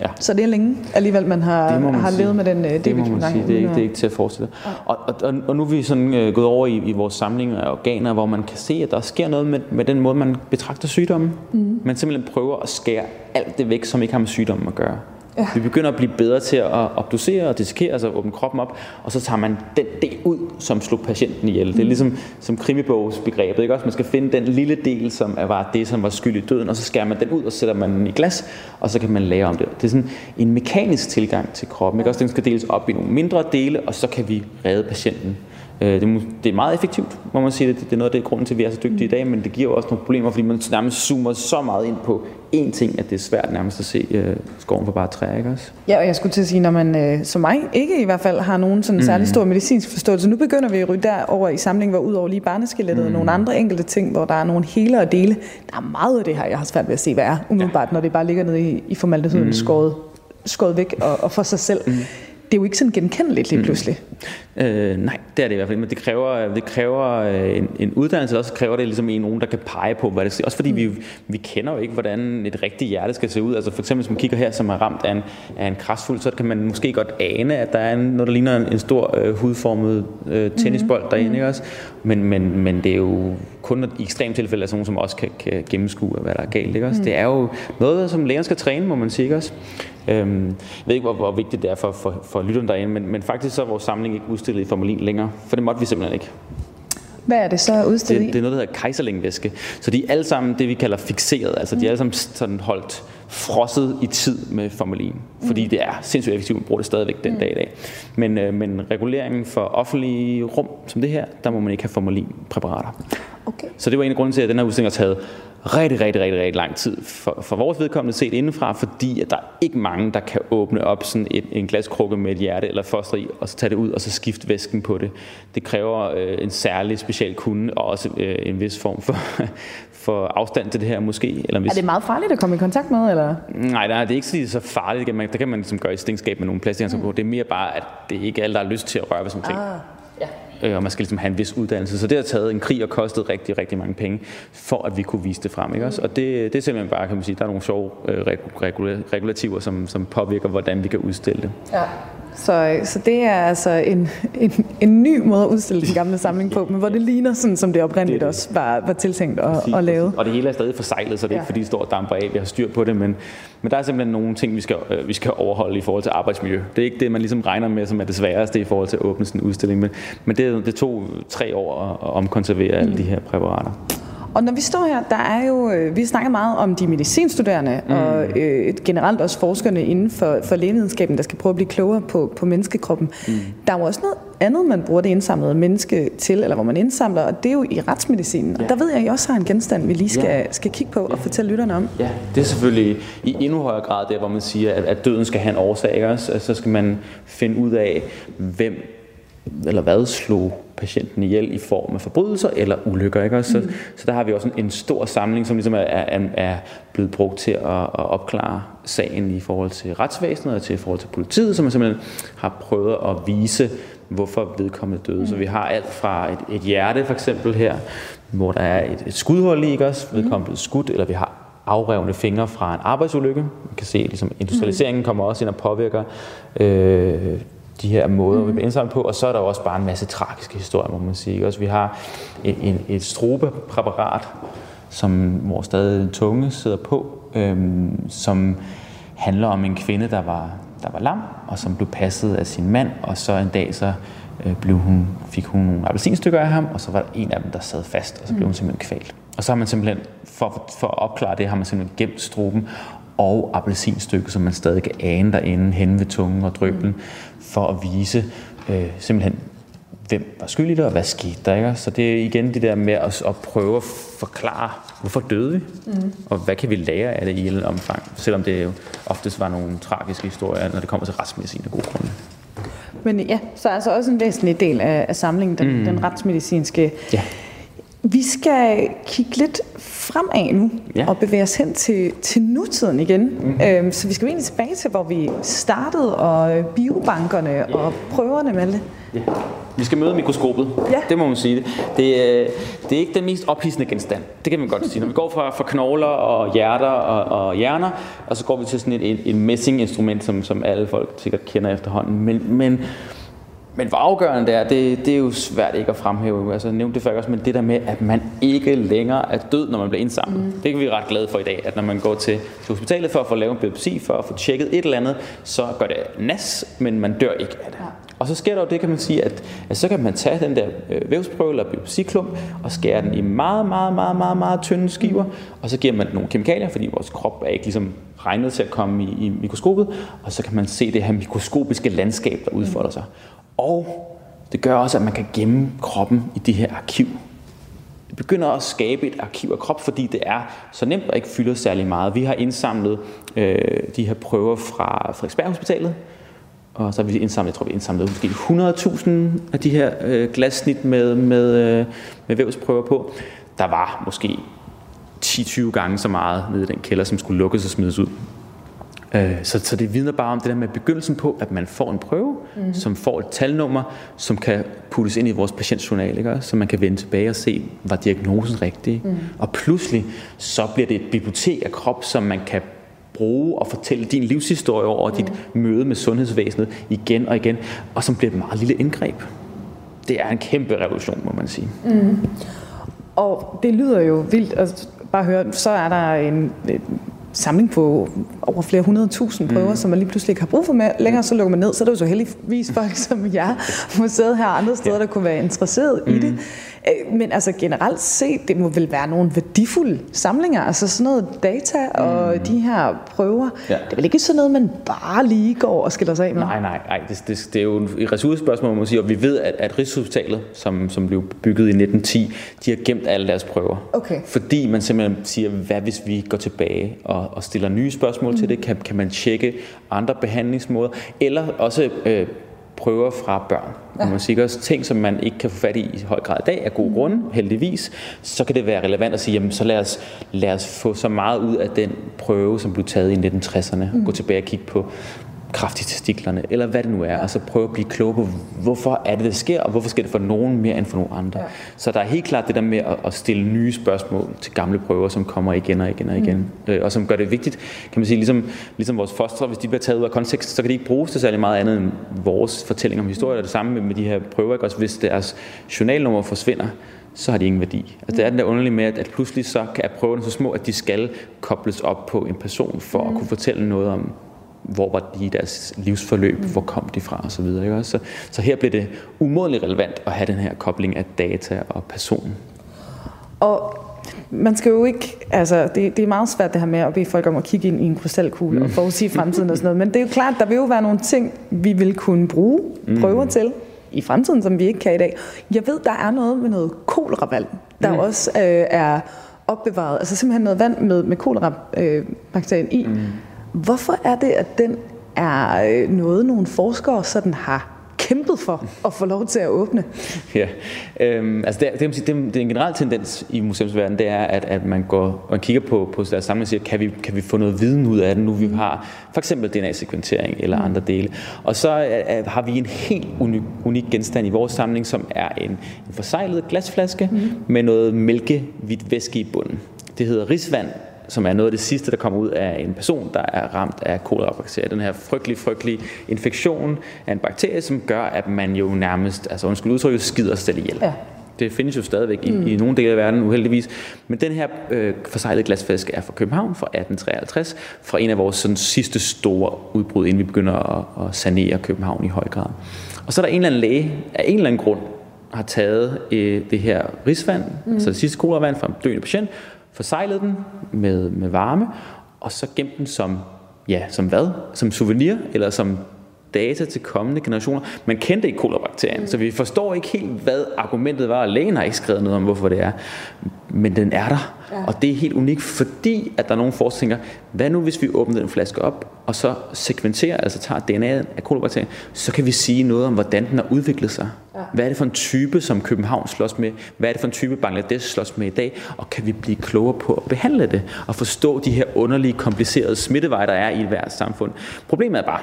Ja. Så det er længe alligevel, man har, Det man har sige. levet med den uh, Det må man sige, det er, ikke, det er ikke til at forestille. Og, og, og, og nu er vi sådan øh, gået over i, i vores samling af organer, hvor man kan se, at der sker noget med, med den måde, man betragter sygdommen. Mm. Man simpelthen prøver at skære alt det væk, som ikke har med sygdommen at gøre. Ja. Vi begynder at blive bedre til at obducere og dissekere, altså åbne kroppen op, og så tager man den del ud, som slog patienten ihjel. Mm. Det er ligesom som krimibogsbegrebet, ikke også? Man skal finde den lille del, som var det, som var skyld i døden, og så skærer man den ud, og sætter man den i glas, og så kan man lære om det. Det er sådan en mekanisk tilgang til kroppen, ikke også? Den skal deles op i nogle mindre dele, og så kan vi redde patienten. Øh, Det er, det er meget effektivt, må man sige. Det, det er noget af det grunden til, at vi er så dygtige i dag, men det giver jo også nogle problemer, fordi man nærmest zoomer så meget ind på én ting, at det er svært nærmest at se øh, skoven for bare træer, ikke også? Ja, og jeg skulle til at sige, når man øh, som mig ikke i hvert fald har nogen sådan særlig stor medicinsk forståelse. Nu begynder vi at ryge derover i samlingen, hvor ud over lige barneskelettet mm. og nogle andre enkelte ting, hvor der er nogle hele og dele. Der er meget af det her, jeg har svært ved at se, hvad er umiddelbart, når det bare ligger nede i, i formaldehuden mm. skåret, skåret væk og, og for sig selv. Mm. Det er jo ikke sådan genkendeligt lige pludselig. Mm. Øh, nej, det er det i hvert fald, men det kræver, det kræver øh, en, en uddannelse, også kræver det ligesom en nogen, der kan pege på, hvad det skal. Også fordi mm. vi, vi kender jo ikke, hvordan et rigtigt hjerte skal se ud. Altså for eksempel, hvis man kigger her, som er ramt af en, af en krasfuld, så kan man måske godt ane, at der er noget, der ligner en, en stor øh, hudformet øh, tennisbold mm. derinde, ikke også? Men, men, men det er jo kun i ekstrem tilfælde sådan nogen, som også kan, kan gennemskue, hvad der er galt. Ikke også? Mm. Det er jo noget, som læger skal træne, må man sige. Ikke også? Øhm, jeg ved ikke, hvor, hvor vigtigt det er for, for, for lytterne derinde, men, men faktisk så er vores samling ikke udstillet i formalin længere, for det måtte vi simpelthen ikke. Hvad er det så udstillet det, i? Det er noget, der hedder kejserlingvæske. Så de er alle sammen det, vi kalder fixeret. Altså mm. de er alle sammen sådan holdt frosset i tid med formalin. Fordi mm. det er sindssygt effektivt, man bruger det stadigvæk den mm. dag i dag. Men, øh, men reguleringen for offentlige rum som det her, der må man ikke have formalinpræparater. Okay. Så det var en af grunden til, at den her udstilling har taget rigtig, rigtig, rigtig, rigtig lang tid for, for vores vedkommende set indenfra, fordi at der er ikke mange, der kan åbne op sådan et, en glaskrukke med et hjerte eller foster i, og så tage det ud og så skifte væsken på det. Det kræver øh, en særlig speciel kunde og også øh, en vis form for, for afstand til det her måske. Eller hvis... Er det meget farligt at komme i kontakt med? Eller? Nej, nej, det er ikke så farligt. Der kan man ligesom gøre i stingskab med nogle plastikhansker mm. på. Det er mere bare, at det ikke er alle, der har lyst til at røre ved sådan ting. Ah øh, og man skal ligesom have en vis uddannelse. Så det har taget en krig og kostet rigtig, rigtig mange penge, for at vi kunne vise det frem. Ikke også? Og det, det er simpelthen bare, kan man sige, der er nogle sjove øh, regulativer, som, som påvirker, hvordan vi kan udstille det. Ja. Så, så det er altså en, en, en ny måde at udstille den gamle samling på, men hvor det ligner sådan, som det oprindeligt det, det. også var, var tiltænkt at, at lave. Og det hele er stadig forsejlet, så det er ja. ikke fordi, det står og damper af, vi har styr på det, men, men der er simpelthen nogle ting, vi skal, øh, vi skal overholde i forhold til arbejdsmiljø. Det er ikke det, man ligesom regner med, som er det sværeste i forhold til at åbne sådan en udstilling, men, men det, det tog tre år at omkonservere mm. alle de her præparater. Og når vi står her, der er jo, øh, vi snakker meget om de medicinstuderende, mm. og øh, generelt også forskerne inden for, for lægevidenskaben, der skal prøve at blive klogere på, på menneskekroppen. Mm. Der er jo også noget andet, man bruger det indsamlede menneske til, eller hvor man indsamler, og det er jo i retsmedicinen. Ja. Og der ved jeg, at I også har en genstand, vi lige skal, ja. skal kigge på og fortælle lytterne om. Ja, det er selvfølgelig i endnu højere grad der, hvor man siger, at, at døden skal have en årsag. Ikke? Altså, så skal man finde ud af, hvem eller hvad slog patienten ihjel i form af forbrydelser eller ulykker. Ikke? Så, mm. så der har vi også en, en stor samling, som ligesom er, er, er blevet brugt til at, at opklare sagen i forhold til retsvæsenet og til i forhold til politiet, som man simpelthen har prøvet at vise, hvorfor vedkommende døde. Mm. Så vi har alt fra et, et hjerte for eksempel her, hvor der er et, et skudhold i, ikke også? Vedkommende blevet skudt, eller vi har afrevne fingre fra en arbejdsulykke. Man kan se, at ligesom industrialiseringen mm. kommer også ind og påvirker øh, de her måder, mm. vi bliver indsamlet på, og så er der også bare en masse tragiske historier, må man sige. Også vi har et, et, et strobepræparat, som, hvor stadig en tunge sidder på, øhm, som handler om en kvinde, der var, der var lam, og som blev passet af sin mand, og så en dag så øh, blev hun, fik hun nogle appelsinstykker af ham, og så var der en af dem, der sad fast, og så blev hun simpelthen kvalt. Og så har man simpelthen, for, for at opklare det, har man simpelthen gemt stroben og appelsinstykke, som man stadig kan ane derinde hen ved tungen og drøblen, for at vise øh, simpelthen, hvem var skyldig der, og hvad skete der. Ikke? Så det er igen det der med at, at prøve at forklare, hvorfor døde vi, mm. og hvad kan vi lære af det i en omfang, selvom det jo oftest var nogle tragiske historier, når det kommer til retsmedicin af gode grunde. Men ja, så er altså også en væsentlig del af, af samlingen, den, mm. den retsmedicinske. Ja. Vi skal kigge lidt fremad nu ja. og bevæge os hen til, til nutiden igen. Mm-hmm. Øhm, så vi skal egentlig tilbage til, hvor vi startede, og øh, biobankerne ja. og prøverne med det. Ja. Vi skal møde mikroskopet. Ja. Det må man sige. Det, det, det er ikke den mest ophidsende genstand. Det kan man godt sige. Når vi går fra, fra knogler og hjerter og, og hjerner, og så går vi til sådan et, et, et messinginstrument, som, som alle folk sikkert kender efterhånden. Men, men men hvor afgørende det er, det, det er jo svært ikke at fremhæve. Altså, jeg nævnte det før også, men det der med, at man ikke længere er død, når man bliver indsamlet. Mm. Det kan vi ret glade for i dag, at når man går til, til hospitalet for at få lavet en biopsi, for at få tjekket et eller andet, så gør det nas, men man dør ikke af det. Ja. Og så sker der jo det, kan man sige, at, at så kan man tage den der øh, vævsprøve eller biopsiklump og skære den i meget, meget, meget, meget, meget tynde skiver, og så giver man nogle kemikalier, fordi vores krop er ikke ligesom regnet til at komme i, i mikroskopet, og så kan man se det her mikroskopiske landskab, der udfolder sig. Og det gør også, at man kan gemme kroppen i det her arkiv. Det begynder at skabe et arkiv af krop, fordi det er så nemt og ikke fylder særlig meget. Vi har indsamlet øh, de her prøver fra Frederiksberg Hospitalet, og så har vi indsamlet, jeg tror vi indsamlet måske 100.000 af de her øh, glassnit med, med, øh, med vævsprøver på. Der var måske 10-20 gange så meget nede i den kælder, som skulle lukkes og smides ud. Øh, så, så det vidner bare om det der med begyndelsen på, at man får en prøve, mm. som får et talnummer, som kan puttes ind i vores patientjournal, ikke? så man kan vende tilbage og se, var diagnosen rigtig? Mm. Og pludselig, så bliver det et bibliotek af krop, som man kan bruge og fortælle din livshistorie over mm. dit møde med sundhedsvæsenet igen og igen, og som bliver et meget lille indgreb. Det er en kæmpe revolution, må man sige. Mm. Og det lyder jo vildt at bare høre, så er der en, samling på over flere hundrede tusind prøver, mm. som man lige pludselig ikke har brug for med længere, så lukker man ned. Så er det jo så heldigvis folk som jer, museet her andre steder, ja. der kunne være interesseret mm. i det. Øh, men altså generelt set, det må vel være nogle værdifulde samlinger, altså sådan noget data og mm. de her prøver. Ja. Det er vel ikke sådan noget, man bare lige går og skiller sig af med? Nej, nej, nej. Det, det, det er jo et ressourcespørgsmål, man må sige, og vi ved, at, at Rigshospitalet, som, som blev bygget i 1910, de har gemt alle deres prøver. Okay. Fordi man simpelthen siger, hvad hvis vi går tilbage og, og stiller nye spørgsmål mm. til det? Kan, kan man tjekke andre behandlingsmåder? Eller også øh, prøver fra børn. Ja. Man siger også ting, som man ikke kan få fat i i høj grad i dag, af gode mm. grunde, heldigvis, så kan det være relevant at sige, jamen så lad os, lad os få så meget ud af den prøve, som blev taget i 1960'erne. Mm. Gå tilbage og kigge på, kraft i testiklerne, eller hvad det nu er, og så prøve at blive klog på, hvorfor er det, det sker, og hvorfor sker det for nogen mere end for nogle andre. Ja. Så der er helt klart det der med at, stille nye spørgsmål til gamle prøver, som kommer igen og igen og igen, mm. øh, og som gør det vigtigt, kan man sige, ligesom, ligesom vores foster, hvis de bliver taget ud af kontekst, så kan de ikke bruges til særlig meget andet end vores fortælling om historie, og det samme med, med de her prøver, ikke? også hvis deres journalnummer forsvinder, så har de ingen værdi. Altså, det er den der underlige med, at, at pludselig så er prøverne så små, at de skal kobles op på en person for mm. at kunne fortælle noget om, hvor var de i deres livsforløb, mm. hvor kom de fra osv. Så, så, så her bliver det umådeligt relevant at have den her kobling af data og person. Og man skal jo ikke, altså det, det er meget svært det her med at bede folk om at kigge ind i en krystalkugle mm. og forudsige fremtiden og sådan noget, men det er jo klart, der vil jo være nogle ting, vi vil kunne bruge mm. prøver mm. til i fremtiden, som vi ikke kan i dag. Jeg ved, der er noget med noget koleravand, der mm. også øh, er opbevaret, altså simpelthen noget vand med, med kolerabakterien øh, i, mm Hvorfor er det, at den er øh, noget, nogle forskere sådan har kæmpet for at få lov til at åbne? Ja, øhm, altså det, det, det, det er en generel tendens i museumsverdenen, det er, at, at man går og kigger på, på deres samling og siger, kan vi, kan vi få noget viden ud af det, nu vi mm. har for eksempel DNA-sekventering eller mm. andre dele. Og så uh, har vi en helt unik, unik genstand i vores samling, som er en, en forsejlet glasflaske mm. med noget mælkehvidt væske i bunden. Det hedder risvand, som er noget af det sidste, der kommer ud af en person, der er ramt af kolerabakterier. Den her frygtelige, frygtelige infektion af en bakterie, som gør, at man jo nærmest, altså undskyld udtrykket, skider sig selv ihjel. Ja. Det findes jo stadigvæk i, mm. i nogle dele af verden, uheldigvis. Men den her øh, forsejlede glasflaske er fra København fra 1853, fra en af vores sådan, sidste store udbrud, inden vi begynder at, at sanere København i høj grad. Og så er der en eller anden læge, af en eller anden grund, har taget øh, det her risvand, mm. altså det sidste koleravand fra en døende patient, forsejlet den med, med varme, og så gemt den som, ja, som hvad? Som souvenir, eller som data til kommende generationer. Man kendte ikke kolabakterien, mm. så vi forstår ikke helt, hvad argumentet var, og lægen har ikke skrevet noget om, hvorfor det er. Men den er der, ja. og det er helt unikt, fordi at der er nogle forskere, tænker, hvad nu hvis vi åbner den flaske op, og så sekventerer, altså tager DNA'et af kolabakterien, så kan vi sige noget om, hvordan den har udviklet sig. Ja. Hvad er det for en type, som København slås med? Hvad er det for en type, Bangladesh slås med i dag? Og kan vi blive klogere på at behandle det, og forstå de her underlige, komplicerede smitteveje, der er i hvert samfund? Problemet er bare,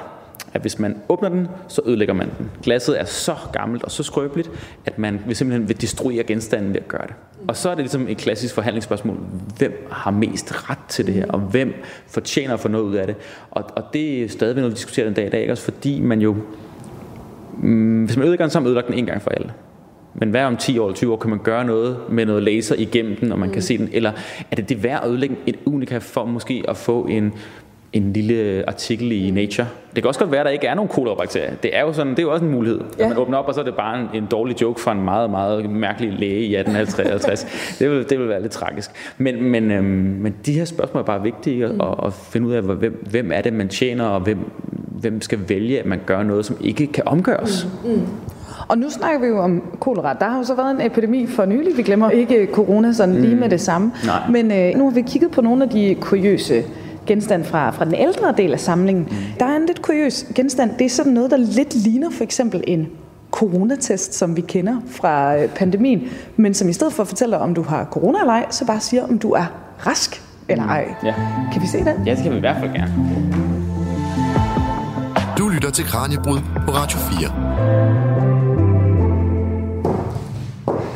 at hvis man åbner den, så ødelægger man den. Glasset er så gammelt og så skrøbeligt, at man vil simpelthen vil destruere genstanden ved at gøre det. Og så er det ligesom et klassisk forhandlingsspørgsmål. Hvem har mest ret til det her, og hvem fortjener at få noget ud af det? Og, og det er stadigvæk noget, vi diskuterer den dag i dag, også fordi man jo... Mm, hvis man ødelægger den, så har man ødelagt den en gang for alle. Men hvad om 10 år eller 20 år kan man gøre noget med noget laser igennem den, og man mm. kan se den? Eller er det det værd at ødelægge et unika for måske at få en en lille artikel i Nature. Det kan også godt være, at der ikke er nogen kolerabakterier. Det er jo sådan, det er jo også en mulighed. Ja. At man åbner op, og så er det bare en, en dårlig joke fra en meget, meget mærkelig læge i 1853. det, vil, det vil være lidt tragisk. Men, men, øhm, men de her spørgsmål er bare vigtige at, mm. at, at finde ud af, hvem, hvem er det, man tjener, og hvem, hvem skal vælge, at man gør noget, som ikke kan omgøres. Mm. Mm. Og nu snakker vi jo om kolera. Der har jo så været en epidemi for nylig. Vi glemmer ikke corona sådan lige mm. med det samme. Nej. Men øh, nu har vi kigget på nogle af de kuriøse genstand fra, fra den ældre del af samlingen. Mm. Der er en lidt kuriøs genstand. Det er sådan noget, der lidt ligner for eksempel en coronatest, som vi kender fra øh, pandemien, men som i stedet for at fortælle om du har corona eller ej, så bare siger, om du er rask eller ej. Ja. Kan vi se den? Ja, det kan vi i hvert fald gerne. lytter til Kranjebrud på Radio 4.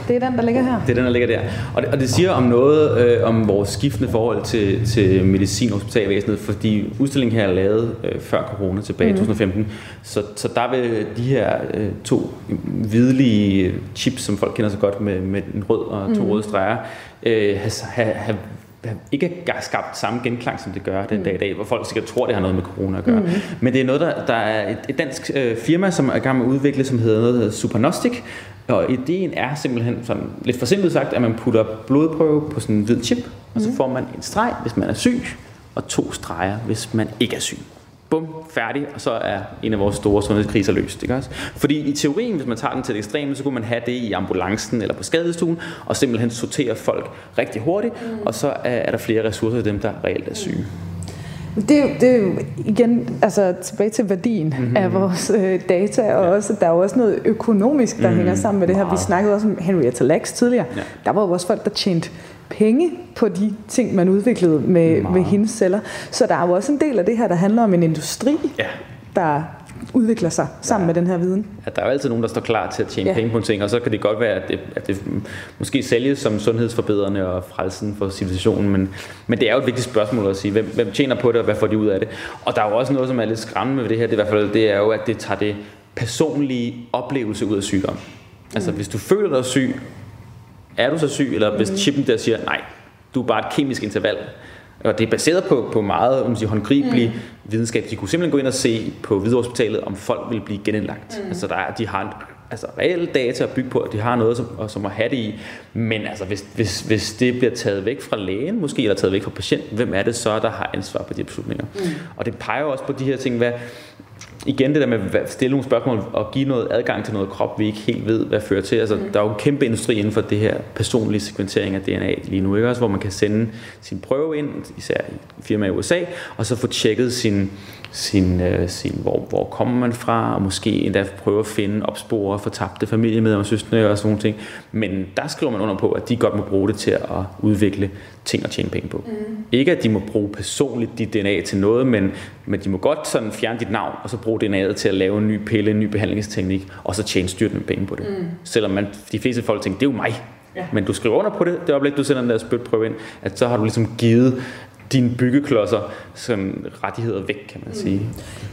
Det er den, der ligger her. Det er den, der ligger der. Og det, og det siger om noget øh, om vores skiftende forhold til, til medicin og hospitalvæsenet, fordi udstillingen her er lavet øh, før corona tilbage i mm. 2015. Så, så der vil de her øh, to hvidlige chips, som folk kender så godt med, med en rød og to mm. røde streger, øh, have, have, ikke har skabt samme genklang, som det gør den dag i dag, hvor folk sikkert tror, det har noget med corona at gøre. Mm. Men det er noget, der, der er et, et dansk øh, firma, som er i gang med at udvikle, som hedder noget Supernostic, og ideen er simpelthen sådan lidt forsimplet sagt, at man putter blodprøve på sådan en hvid chip, og så mhm. får man en streg, hvis man er syg, og to streger, hvis man ikke er syg. Bum, færdig, og så er en af vores store sundhedskriser løst. Ikke også? Fordi i teorien, hvis man tager den til det ekstreme, så kunne man have det i ambulancen eller på skadestuen, og simpelthen sortere folk rigtig hurtigt, mm. og så er, er der flere ressourcer til dem, der reelt er syge. Det, det er jo igen altså, tilbage til værdien mm-hmm. af vores øh, data, og ja. også, der er jo også noget økonomisk, der mm-hmm. hænger sammen med det her. Vi snakkede også om Henrietta Lacks tidligere. Ja. Der var jo også folk, der tjente penge på de ting, man udviklede med, med hendes celler. Så der er jo også en del af det her, der handler om en industri, ja. der udvikler sig sammen ja. med den her viden. Ja, der er jo altid nogen, der står klar til at tjene ja. penge på en ting, og så kan det godt være, at det, at det måske sælges som sundhedsforbedrende og frelsen for civilisationen, men, men det er jo et vigtigt spørgsmål at sige, hvem, hvem tjener på det, og hvad får de ud af det? Og der er jo også noget, som er lidt skræmmende ved det her, det, er i hvert fald, det er jo, at det tager det personlige oplevelse ud af sygdom. Altså, mm. Hvis du føler dig syg, er du så syg, eller hvis mm. chippen der siger, nej, du er bare et kemisk interval, og det er baseret på, på meget um, sige, håndgribelig mm. videnskab. De kunne simpelthen gå ind og se på Hvide Hospitalet, om folk vil blive genindlagt. Mm. Altså der er, de har en, altså, reelle data at bygge på, at de har noget, som, som at have det i. Men altså, hvis, hvis, hvis det bliver taget væk fra lægen, måske, eller taget væk fra patienten, hvem er det så, der har ansvar på de beslutninger? Mm. Og det peger også på de her ting, hvad, igen det der med at stille nogle spørgsmål og give noget adgang til noget krop, vi ikke helt ved, hvad fører til. Altså, mm. Der er jo en kæmpe industri inden for det her personlige sekventering af DNA lige nu, ikke? Også, hvor man kan sende sin prøve ind, især i firma i USA, og så få tjekket sin, sin, øh, sin hvor, hvor kommer man fra, og måske endda prøve at finde, opspore fortabte familiemedlemmer og søstre og sådan nogle ting. Men der skriver man under på, at de godt må bruge det til at udvikle ting at tjene penge på. Mm. Ikke at de må bruge personligt dit DNA til noget, men, men de må godt sådan fjerne dit navn, og så bruge DNA'et til at lave en ny pille, en ny behandlingsteknik, og så tjene styrtende penge på det. Mm. Selvom man, de fleste folk tænker, det er jo mig. Ja. Men du skriver under på det, det øjeblik, du sender den der spytprøve ind, at så har du ligesom givet dine byggeklodser som rettigheder væk, kan man sige.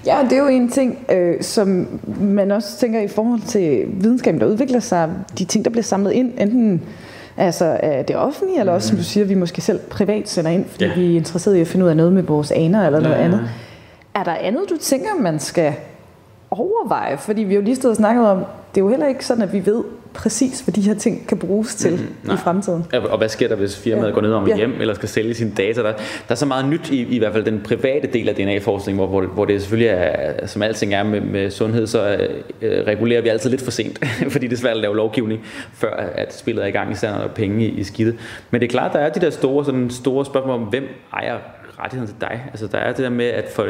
Ja, det er jo en ting, øh, som man også tænker i forhold til videnskaben, der udvikler sig, de ting, der bliver samlet ind, enten altså af det offentlige, eller også, som du siger, vi måske selv privat sender ind, fordi ja. vi er interesseret i at finde ud af noget med vores aner eller noget ja. andet. Er der andet, du tænker, man skal overveje? Fordi vi jo lige stået og snakket om, det er jo heller ikke sådan, at vi ved præcis, hvad de her ting kan bruges til mm, i fremtiden. Og hvad sker der, hvis firmaet ja. går ned om ja. hjem, eller skal sælge sine data? Der, der er så meget nyt i, i hvert fald den private del af DNA-forskning, hvor, hvor, hvor det selvfølgelig er, som alting er med, med sundhed, så øh, regulerer vi altid lidt for sent, fordi det er svært at lave lovgivning, før at spillet er i gang, især når der er penge i, i skidtet. Men det er klart, der er de der store, sådan store spørgsmål om, hvem ejer rettigheden til dig. Altså der er det der med at få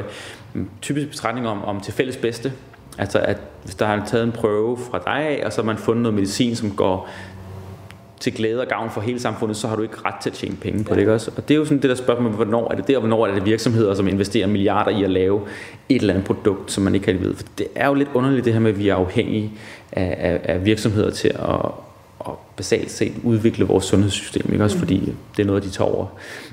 typisk betragtning om, om til fælles bedste, Altså at hvis der har taget en prøve fra dig af, og så har man fundet noget medicin, som går til glæde og gavn for hele samfundet, så har du ikke ret til at tjene penge på ja. det, ikke også? Og det er jo sådan det der spørgsmål, hvornår er det det, og hvornår er det virksomheder, som investerer milliarder i at lave et eller andet produkt, som man ikke kan vide. For det er jo lidt underligt det her med, at vi er afhængige af, af, af virksomheder til at, og basalt set udvikle vores sundhedssystem, ikke også, mm. fordi det er noget, de tager over.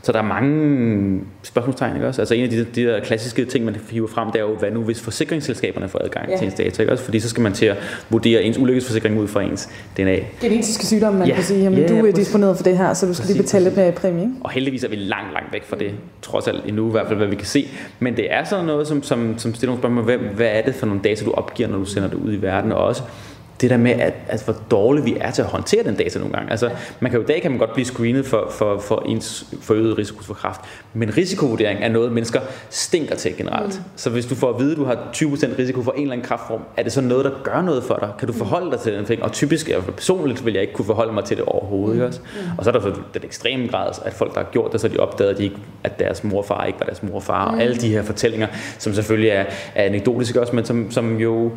Så der er mange spørgsmålstegn, ikke også? Altså en af de, de der klassiske ting, man hiver frem, det er jo, hvad nu hvis forsikringsselskaberne får adgang ja. til ens data, ikke også? Fordi så skal man til at vurdere ens ulykkesforsikring ud fra ens DNA. Genetiske sygdomme, man ja. kan sige, jamen ja, du er disponeret for det her, så du skal præcis, lige betale lidt mere præmie, ikke? Og heldigvis er vi langt, langt væk fra det, trods alt endnu i hvert fald, hvad vi kan se. Men det er sådan noget, som, som, som stiller nogle spørgsmål, hvad, hvad er det for nogle data, du opgiver, når du sender det ud i verden, og også det der med, at, at hvor dårlige vi er til at håndtere den data nogle gange. Altså, man kan jo i dag kan man godt blive screenet for, for, for ens forøget risiko for kræft, men risikovurdering er noget, mennesker stinker til generelt. Mm. Så hvis du får at vide, at du har 20% risiko for en eller anden kræftform, er det så noget, der gør noget for dig? Kan du forholde dig til den ting? Og typisk, jeg personligt vil jeg ikke kunne forholde mig til det overhovedet. Mm. Også? Mm. Og så er der så den ekstreme grad, at folk, der har gjort det, så de opdagede, at, de ikke, at deres morfar ikke var deres morfar, mm. og alle de her fortællinger, som selvfølgelig er, er anekdotiske også, men som, som jo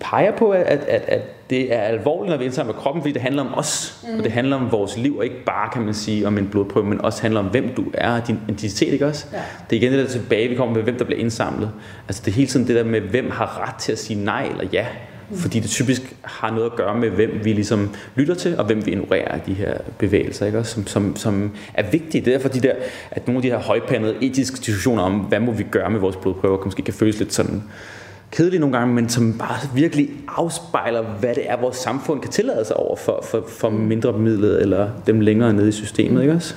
peger på, at, at, at det er alvorligt, når vi indsamler kroppen, fordi det handler om os, mm. og det handler om vores liv, og ikke bare, kan man sige, om en blodprøve, men også handler om, hvem du er, og din identitet, ikke også? Ja. Det er igen det der tilbage, vi kommer med, hvem der bliver indsamlet. Altså det er hele tiden det der med, hvem har ret til at sige nej eller ja, mm. fordi det typisk har noget at gøre med, hvem vi ligesom lytter til, og hvem vi ignorerer af de her bevægelser, ikke også? Som, som, som er vigtige. Det er derfor de der, at nogle af de her højpandede etiske diskussioner om, hvad må vi gøre med vores blodprøver, måske kan føles lidt sådan kedelige nogle gange, men som bare virkelig afspejler, hvad det er, vores samfund kan tillade sig over for, for, for mindre bemidlede eller dem længere nede i systemet, ikke også?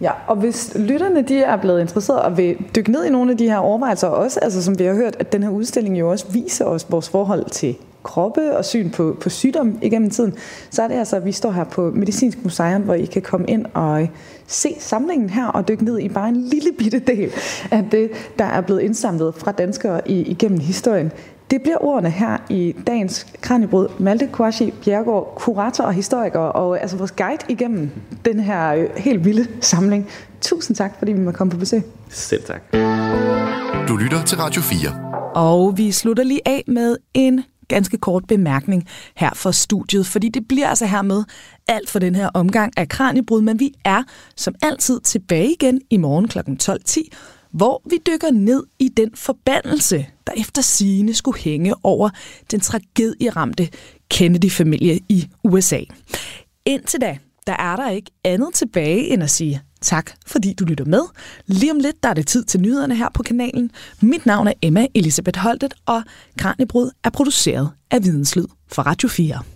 Ja, og hvis lytterne de er blevet interesseret og vil dykke ned i nogle af de her overvejelser også, altså som vi har hørt, at den her udstilling jo også viser os vores forhold til kroppe og syn på, på sygdom igennem tiden, så er det altså, at vi står her på Medicinsk Museum, hvor I kan komme ind og se samlingen her og dykke ned i bare en lille bitte del af det, der er blevet indsamlet fra danskere i, igennem historien. Det bliver ordene her i dagens Kranjebrud. Malte Kouachi Bjergård, kurator og historiker, og altså vores guide igennem den her øh, helt vilde samling. Tusind tak, fordi vi må komme på besøg. Selv tak. Du lytter til Radio 4. Og vi slutter lige af med en ganske kort bemærkning her fra studiet, fordi det bliver altså hermed alt for den her omgang af Kranjebrud, men vi er som altid tilbage igen i morgen kl. 12.10, hvor vi dykker ned i den forbandelse, der efter sigende skulle hænge over den tragedieramte Kennedy-familie i USA. Indtil da, der er der ikke andet tilbage end at sige tak, fordi du lytter med. Lige om lidt, der er det tid til nyhederne her på kanalen. Mit navn er Emma Elisabeth Holtet, og Kranjebrud er produceret af Videnslyd for Radio 4.